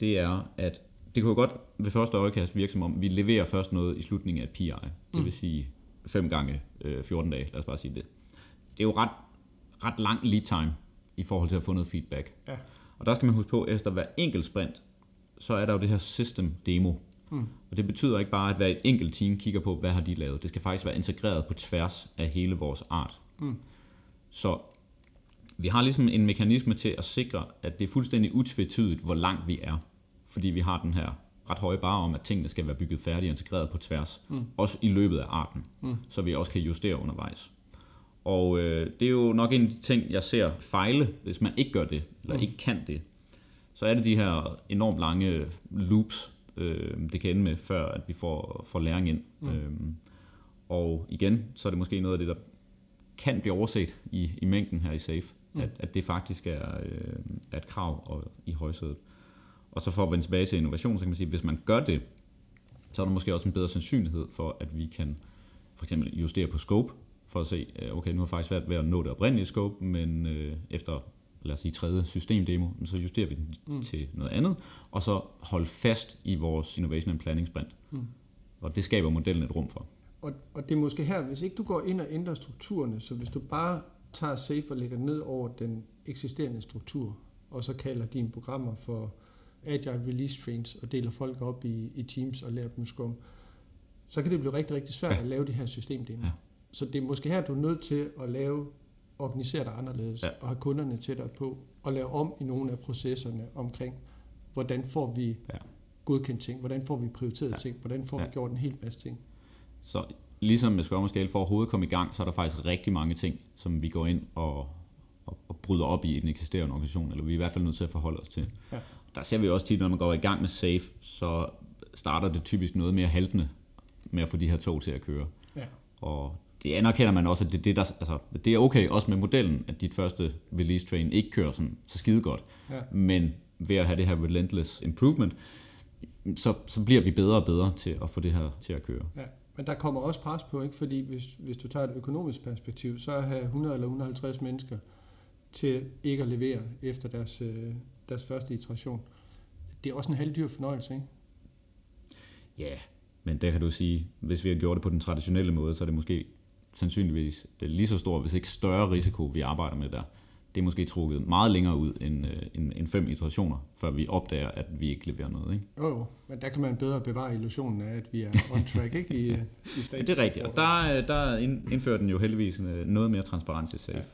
Det er, at det kunne godt ved første øjekast virke som om, vi leverer først noget i slutningen af et PI. Det mm. vil sige 5 gange øh, 14 dage, lad os bare sige det. Det er jo ret, ret lang lead time i forhold til at få noget feedback. Ja. Og der skal man huske på, at efter hver enkelt sprint, så er der jo det her system demo. Mm. Og det betyder ikke bare, at hver enkelt team kigger på, hvad har de lavet. Det skal faktisk være integreret på tværs af hele vores art. Mm. Så vi har ligesom en mekanisme til at sikre, at det er fuldstændig utvetydigt, hvor langt vi er. Fordi vi har den her ret høje bare om, at tingene skal være bygget færdigt og integreret på tværs. Mm. Også i løbet af arten. Mm. Så vi også kan justere undervejs. Og øh, det er jo nok en af de ting, jeg ser fejle, hvis man ikke gør det, eller mm. ikke kan det. Så er det de her enormt lange loops, øh, det kan ende med, før at vi får, får læring ind. Mm. Øhm, og igen, så er det måske noget af det, der kan blive overset i, i mængden her i SAFE, mm. at, at det faktisk er, øh, er et krav og, i højsædet. Og så for at vende tilbage til innovation, så kan man sige, at hvis man gør det, så er der måske også en bedre sandsynlighed for, at vi kan for eksempel justere på scope, for at se, øh, okay, nu har jeg faktisk været ved at nå det oprindelige scope, men øh, efter lad os sige tredje systemdemo, så justerer vi den mm. til noget andet, og så holde fast i vores innovation and planning sprint. Mm. Og det skaber modellen et rum for. Og, og det er måske her, hvis ikke du går ind og ændrer strukturerne, så hvis du bare tager Safe og lægger ned over den eksisterende struktur, og så kalder dine programmer for Agile Release Trains, og deler folk op i, i teams og lærer dem skum, så kan det blive rigtig, rigtig svært ja. at lave de her systemdemoer. Ja. Så det er måske her, du er nødt til at lave, organisere dig anderledes, ja. og have kunderne tættere på, og lave om i nogle af processerne omkring, hvordan får vi ja. godkendt ting, hvordan får vi prioriteret ja. ting, hvordan får ja. vi gjort en hel masse ting. Så ligesom med Scrum Scale, for at overhovedet komme i gang, så er der faktisk rigtig mange ting, som vi går ind og, og, og bryder op i, i den eksisterende organisation, eller vi er i hvert fald nødt til at forholde os til. Ja. Der ser vi også tit, når man går i gang med SAFE, så starter det typisk noget mere haltende med at få de her tog til at køre. Ja. Og det anerkender man også, at det, det, der, altså, det er okay også med modellen, at dit første release train ikke kører sådan, så skide godt. Ja. Men ved at have det her relentless improvement, så, så bliver vi bedre og bedre til at få det her til at køre. Ja. Men der kommer også pres på, ikke? fordi hvis, hvis du tager et økonomisk perspektiv, så at have 100 eller 150 mennesker til ikke at levere efter deres, øh, deres første iteration, det er også en halvdyr fornøjelse, ikke? Ja, men der kan du sige, hvis vi har gjort det på den traditionelle måde, så er det måske sandsynligvis lige så stor, hvis ikke større risiko, vi arbejder med der. Det er måske trukket meget længere ud end, øh, end, end fem iterationer, før vi opdager, at vi ikke leverer noget. Ikke? Oh, men der kan man bedre bevare illusionen af, at vi er on track ikke? I, i ja, det er rigtigt, og der, øh, der indfører den jo heldigvis øh, noget mere transparens i SAFE. Ja.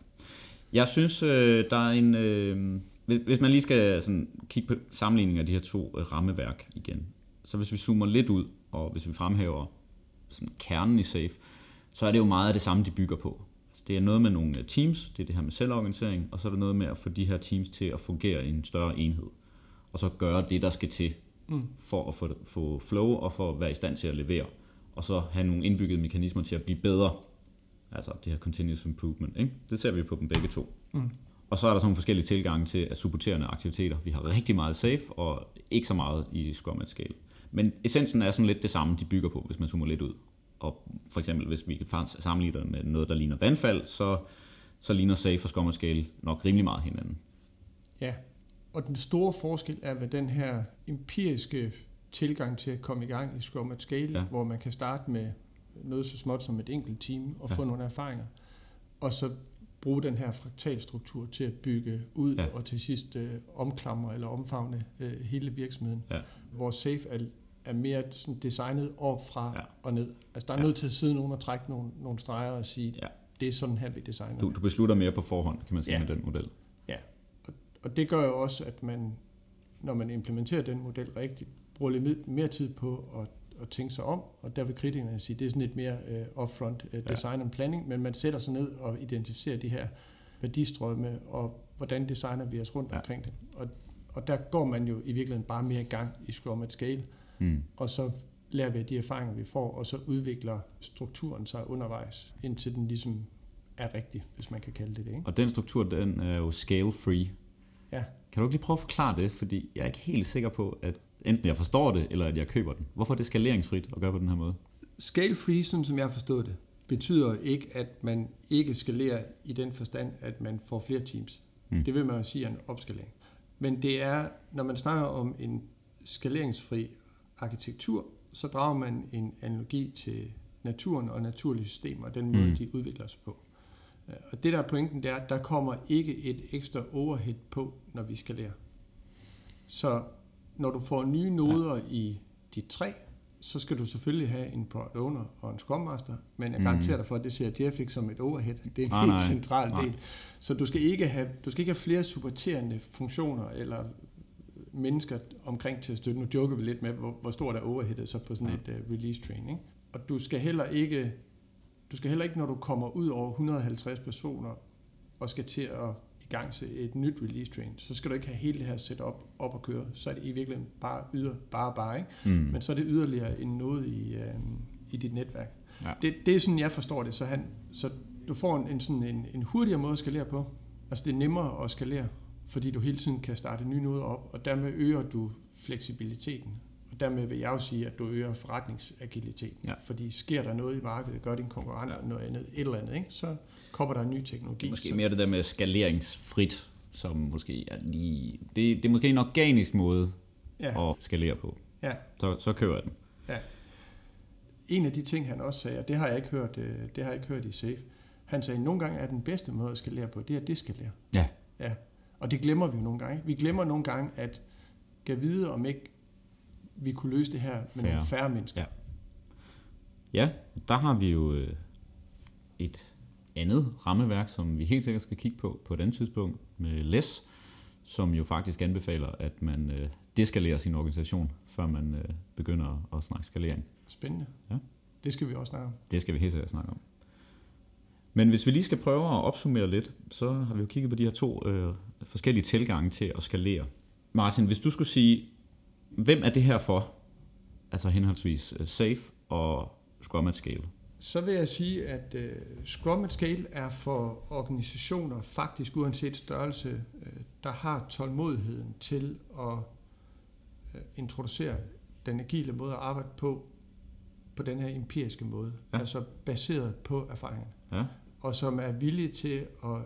Jeg synes, der er en... Hvis man lige skal sådan kigge på sammenligning af de her to rammeværk igen, så hvis vi zoomer lidt ud, og hvis vi fremhæver sådan kernen i SAFE, så er det jo meget af det samme, de bygger på. Altså, det er noget med nogle teams, det er det her med selvorganisering, og så er det noget med at få de her teams til at fungere i en større enhed. Og så gøre det, der skal til mm. for at få, få flow og for at være i stand til at levere. Og så have nogle indbyggede mekanismer til at blive bedre. Altså det her continuous improvement. Ikke? Det ser vi på dem begge to. Mm. Og så er der sådan nogle forskellige tilgange til at supporterende aktiviteter. Vi har rigtig meget safe og ikke så meget i Scrum at Scale. Men essensen er sådan lidt det samme, de bygger på, hvis man zoomer lidt ud. Og for eksempel, hvis vi kan sammenligne det med noget, der ligner vandfald, så, så ligner Safe og Scrum Scale nok rimelig meget hinanden. Ja, og den store forskel er ved den her empiriske tilgang til at komme i gang i Scrum at Scale, ja. hvor man kan starte med noget så småt som et enkelt team og ja. få nogle erfaringer, og så bruge den her fraktalstruktur til at bygge ud ja. og til sidst øh, omklamre eller omfavne øh, hele virksomheden. Ja. Hvor Safe er er mere sådan designet op fra ja. og ned. Altså der er ja. nødt til at sidde nogen og trække nogle, nogle streger og sige, ja. det er sådan her, vi designer du, du beslutter mere på forhånd, kan man sige, ja. med den model. Ja, og, og det gør jo også, at man, når man implementerer den model rigtigt, bruger lidt mere tid på at, at tænke sig om, og der vil kritikerne sige, det er sådan lidt mere uh, upfront uh, design ja. and planning, men man sætter sig ned og identificerer de her værdistrømme, og hvordan designer vi os rundt ja. omkring det. Og, og der går man jo i virkeligheden bare mere i gang i Scrum at Scale, Mm. Og så lærer vi af de erfaringer, vi får, og så udvikler strukturen sig undervejs, indtil den ligesom er rigtig, hvis man kan kalde det det. Ikke? Og den struktur, den er jo scale-free. Ja. Kan du ikke lige prøve at forklare det? Fordi jeg er ikke helt sikker på, at enten jeg forstår det, eller at jeg køber den. Hvorfor er det skaleringsfrit at gøre på den her måde? Scale-free, sådan som jeg forstået det, betyder ikke, at man ikke skalerer i den forstand, at man får flere teams. Mm. Det vil man jo sige er en opskalering. Men det er, når man snakker om en skaleringsfri arkitektur, så drager man en analogi til naturen og naturlige systemer, og den måde, mm. de udvikler sig på. Øh, og det der er pointen, det er, at der kommer ikke et ekstra overhead på, når vi skal lære. Så når du får nye noder ja. i dit træ, så skal du selvfølgelig have en product owner og en scrum master, men jeg garanterer mm. dig for, at det ser Jeff ikke som et overhead. Det er en ah, helt nej. central del. Nej. Så du skal ikke have, du skal ikke have flere supporterende funktioner eller mennesker omkring til at støtte. Nu joker vi lidt med, hvor, hvor stort er overheadet så på sådan et uh, release train. Ikke? Og du skal heller ikke, du skal heller ikke, når du kommer ud over 150 personer og skal til at i gang til et nyt release train, så skal du ikke have hele det her setup op at køre. Så er det i virkeligheden bare yder, bare bare, ikke? Mm. Men så er det yderligere en noget i, uh, i dit netværk. Ja. Det, det er sådan, jeg forstår det. Så, han, så du får en, en, sådan en, en hurtigere måde at skalere på. Altså det er nemmere at skalere fordi du hele tiden kan starte nye noder op, og dermed øger du fleksibiliteten. Og dermed vil jeg jo sige, at du øger forretningsagiliteten. Ja. Fordi sker der noget i markedet, gør din konkurrent ja. noget andet, et eller andet, ikke? så kommer der en ny teknologi. Måske så, mere det der med skaleringsfrit, som måske er lige... Det, det er måske en organisk måde ja, at skalere på. ja. Så, så kører jeg den. En af de ting, han også sagde, og det har jeg ikke hørt, øh, det har jeg ikke hørt i SAFE, han sagde, at nogle gange er den bedste måde at skalere på, det er at deskalere. Ja. ja. Og det glemmer vi jo nogle gange. Vi glemmer nogle gange, at kan vide, om ikke vi kunne løse det her med Færre. nogle færre mennesker. Ja. Ja, der har vi jo øh, et andet rammeværk, som vi helt sikkert skal kigge på på andet tidspunkt med LES, som jo faktisk anbefaler, at man øh, deskalerer sin organisation, før man øh, begynder at snakke skalering. Spændende. Ja. Det skal vi også snakke om. Det skal vi helt sikkert snakke om. Men hvis vi lige skal prøve at opsummere lidt, så har vi jo kigget på de her to øh, forskellige tilgange til at skalere. Martin, hvis du skulle sige, hvem er det her for? Altså henholdsvis øh, Safe og Scrum at Scale. Så vil jeg sige, at uh, Scrum at Scale er for organisationer, faktisk uanset størrelse, uh, der har tålmodigheden til at uh, introducere den agile måde at arbejde på, på den her empiriske måde. Ja. Altså baseret på erfaringen. Ja, Og som er villige til at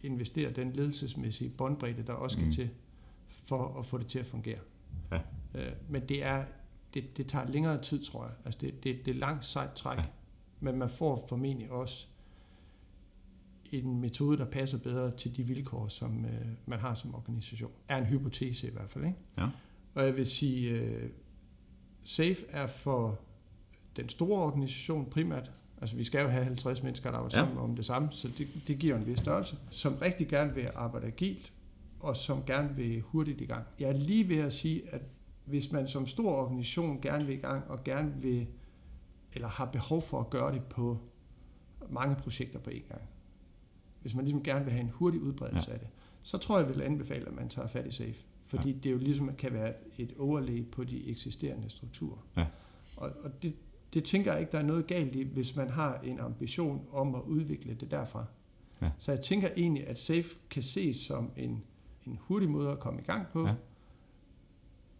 investere den ledelsesmæssige båndbredde, der også skal Mm. til, for at få det til at fungere. Ja. Uh, men det er det, det tager længere tid, tror jeg. Altså det, det, det er langt sejt træk. Ja. Men man får formentlig også en metode, der passer bedre til de vilkår, som øh, man har som organisation. Er en hypotese i hvert fald. Ikke? Ja. Og jeg vil sige, øh, SAFE er for den store organisation primært. Altså vi skal jo have 50 mennesker, der arbejder Ja. sammen om det samme, så det, det giver en vis størrelse. Som rigtig gerne vil arbejde agilt, og som gerne vil hurtigt i gang. Jeg er lige ved at sige, at hvis man som stor organisation gerne vil i gang, og gerne vil, eller har behov for at gøre det på mange projekter på én gang, hvis man ligesom gerne vil have en hurtig udbredelse ja. af det, så tror jeg, jeg vil anbefale, at man tager fat i SAFE. Fordi ja. det jo ligesom kan være et overlæg på de eksisterende strukturer. Ja. Og, og det, det tænker jeg ikke, der er noget galt i, hvis man har en ambition om at udvikle det derfra. Ja. Så jeg tænker egentlig, at SAFE kan ses som en, en hurtig måde at komme i gang på, Ja.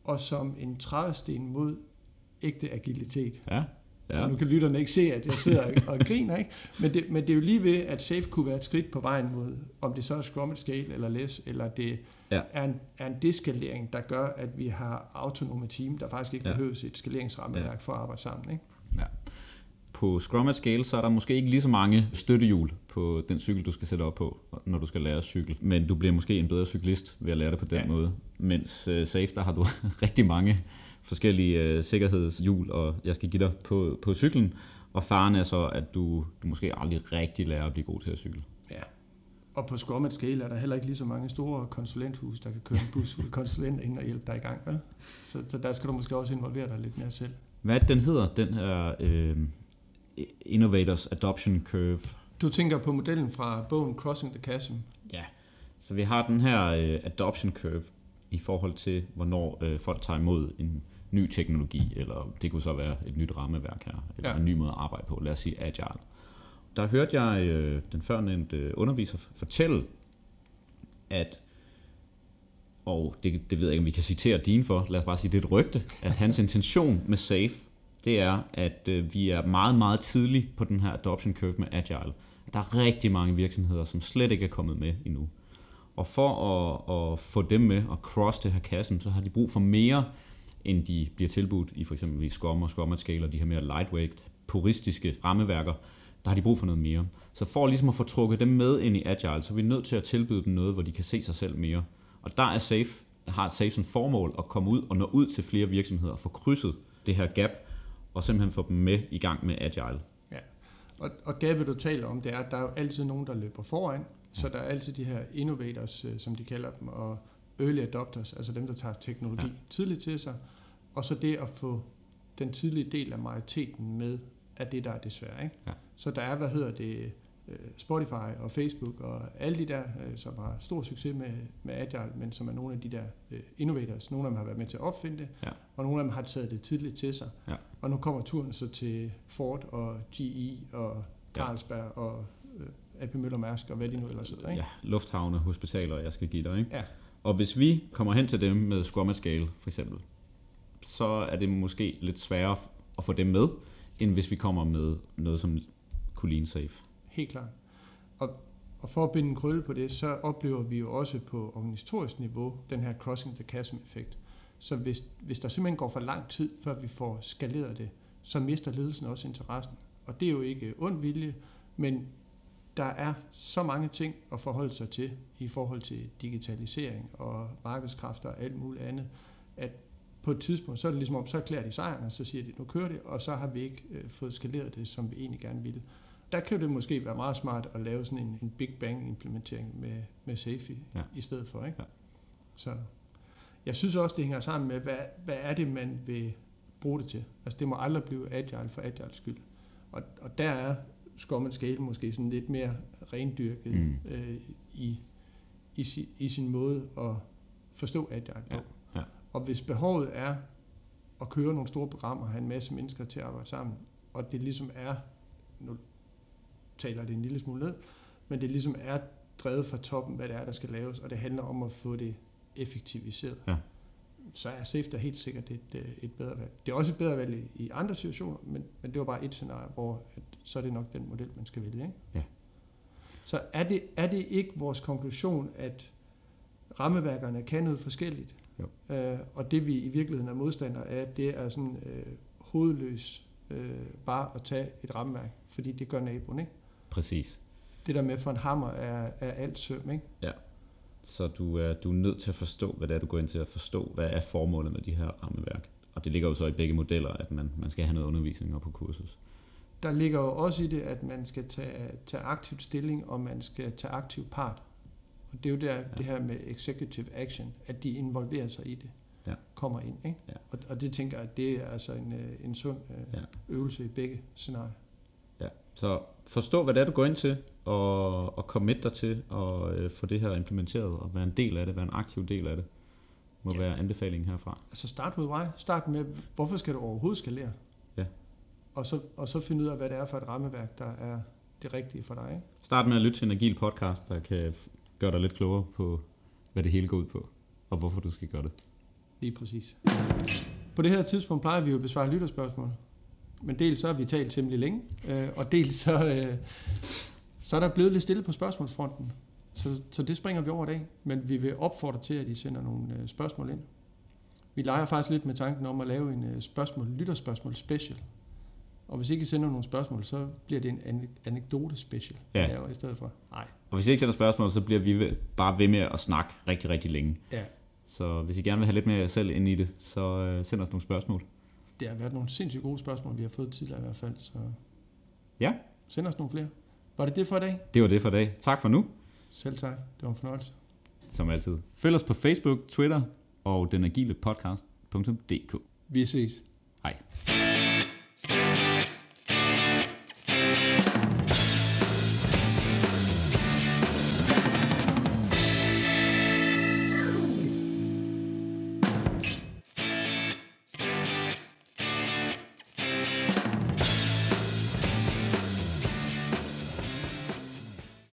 og som en trædesten mod ægte agilitet. ja, Ja. ja. Nu kan lytterne ikke se, at jeg sidder og, og griner, ikke? Men det, men det er jo lige ved, at SAFE kunne være et skridt på vejen mod, om det så er Scrum Scale eller LES, eller det Ja. er, en, er en deskalering, der gør, at vi har autonome team, der faktisk ikke Ja. ja. behøves et skaleringsrammeværk for at arbejde sammen. Ikke? På Scrum Scale, så er der måske ikke lige så mange støttehjul på den cykel, du skal sætte op på, når du skal lære at cykle. Men du bliver måske en bedre cyklist ved at lære det på den Ja. måde. Mens uh, Safe, der har du rigtig mange forskellige uh, sikkerhedshjul, og jeg skal give dig på, på cyklen. Og faren er så, at du, du måske aldrig rigtig lærer at blive god til at cykle. Ja. Og på Scrum at Scale er der heller ikke lige så mange store konsulenthus, der kan køre en bus fuld konsulenter ind og hjælpe dig i gang. Vel? Så, så der skal du måske også involvere dig lidt mere selv. Hvad den hedder, den her øh, Innovators Adoption Curve? Du tænker på modellen fra bogen Crossing the Chasm. Ja, så vi har den her øh, adoption curve i forhold til, hvornår øh, folk tager imod en ny teknologi, eller det kunne så være et nyt rammeværk her, eller ja. En ny måde at arbejde på, lad os sige agile. Der hørte jeg øh, den førnævnte øh, underviser fortælle, at, og det, det ved jeg ikke, om vi kan citere din for, lad os bare sige, det er et rygte, at hans intention med SAFE, det er, at øh, vi er meget, meget tidligt på den her adoption curve med agile. Der er rigtig mange virksomheder, som slet ikke er kommet med endnu. Og for at, at få dem med og cross det her kassen, så har de brug for mere, end de bliver tilbudt i for eksempel Scrum og Scrum at Scale og de her mere lightweight, puristiske rammeværker. Der har de brug for noget mere. Så for ligesom at få trukket dem med ind i Agile, så er vi nødt til at tilbyde dem noget, hvor de kan se sig selv mere. Og der er Safe, har Safe som formål at komme ud og nå ud til flere virksomheder og få krydset det her gap, og simpelthen få dem med i gang med Agile. Og, og gabet, du taler om, det er, at der er jo altid nogen, der løber foran. Så der er altid de her innovators, øh, som de kalder dem, og early adopters, altså dem, der tager teknologi Ja. ja. tidligt til sig. Og så det at få den tidlige del af majoriteten med, af det, der er det svære. Ikke? Ja. Så der er, hvad hedder det, Spotify og Facebook og alle de der, øh, som har stor succes med, med Agile, men som er nogle af de der øh, innovators. Nogle af dem har været med til at opfinde det, Ja. og nogle af dem har taget det tidligt til sig. Ja. Og nu kommer turen så til Ford og GE og Carlsberg og øh, AP Møller Mærsk og hvad de nu ellers hedder. Ikke? Ja, lufthavne, hospitaler, jeg skal give dig. Ikke? Ja. Og hvis vi kommer hen til dem med Scrum Scale, for eksempel, så er det måske lidt sværere at få dem med, end hvis vi kommer med noget som kunne safe. Helt klart. Og, og for at binde en krølle på det, så oplever vi jo også på organisatorisk niveau den her crossing the chasm-effekt. Så hvis, hvis der simpelthen går for lang tid, før vi får skaleret det, så mister ledelsen også interessen. Og det er jo ikke ond vilje, men der er så mange ting at forholde sig til i forhold til digitalisering og markedskræfter og alt muligt andet, at på et tidspunkt, så er det ligesom om, så erklærer de sejren, og så siger de, nu kører det, og så har vi ikke øh, fået skaleret det, som vi egentlig gerne ville. Der kan det måske være meget smart at lave sådan en, en Big Bang implementering med, med SAFI ja. i stedet for. Ikke? Ja. Så jeg synes også, det hænger sammen med, hvad, hvad er det, man vil bruge det til. Altså det må aldrig blive agile for agile skyld. Og, og der er Scrum Scale måske sådan lidt mere rendyrket mm. øh, i, i, si, i sin måde at forstå agile på. Ja. Ja. Og hvis behovet er at køre nogle store programmer og have en masse mennesker til at arbejde sammen, og det ligesom er, taler det en lille smule ned, men det ligesom er drevet fra toppen, hvad det er, der skal laves, og det handler om at få det effektiviseret. Ja så er safe da helt sikkert et, øh, et bedre valg. Det er også et bedre valg i, i andre situationer, men, men det var bare et scenarie, hvor at, så er det nok den model, man skal vælge. Ikke? Ja. Så er det, er det ikke vores konklusion, at rammeværkerne kan noget forskelligt, jo. Øh, og det vi i virkeligheden er modstandere af, det er sådan øh, hovedløs øh, bare at tage et rammeværk, fordi det gør naboen, ikke? Præcis. Det der med for en hammer er, er alt søm, ikke? Ja. Så du er, du er nødt til at forstå, hvad det er, du går ind til at forstå, hvad er formålet med de her rammeværk. Og det ligger jo så i begge modeller, at man, man skal have noget undervisning på kursus. Der ligger jo også i det, at man skal tage, tage aktivt stilling, og man skal tage aktiv part. Og det er jo der, ja. det her med executive action, at de involverer sig i det, ja. kommer ind. Ikke? Ja. Og, og det tænker jeg, at det er altså en, øh, en sund øh, ja. øvelse i begge scenarier. Ja, så forstå, hvad det er, du går ind til, og, og commit dig til at øh, få det her implementeret, og være en del af det, være en aktiv del af det, må ja. være anbefalingen herfra. Altså start with why. Start med, hvorfor skal du overhovedet skalere? Ja. Og så, og så finde ud af, hvad det er for et rammeværk, der er det rigtige for dig. Ikke? Start med at lytte til en agil podcast, der kan gøre dig lidt klogere på, hvad det hele går ud på, og hvorfor du skal gøre det. Lige præcis. På det her tidspunkt plejer vi jo at besvare lytterspørgsmål. Men dels så har vi talt temmelig længe, øh, og dels så, øh, så er der blevet lidt stille på spørgsmålsfronten. Så, så det springer vi over i dag, men vi vil opfordre til, at I sender nogle øh, spørgsmål ind. Vi leger faktisk lidt med tanken om at lave en øh, spørgsmål, lytterspørgsmål special. Og hvis ikke I sender nogle spørgsmål, så bliver det en anekdote special. Ja. I stedet for. Nej. Og hvis I ikke sender spørgsmål, så bliver vi bare ved med at snakke rigtig, rigtig længe. Ja. Så hvis I gerne vil have lidt mere selv ind i det, så øh, send os nogle spørgsmål det har været nogle sindssygt gode spørgsmål, vi har fået tidligere i hvert fald. Så ja. Send os nogle flere. Var det det for i dag? Det var det for i dag. Tak for nu. Selv tak. Det var en fornøjelse. Som altid. Følg os på Facebook, Twitter og denagile podcast.dk. Vi ses. Hej.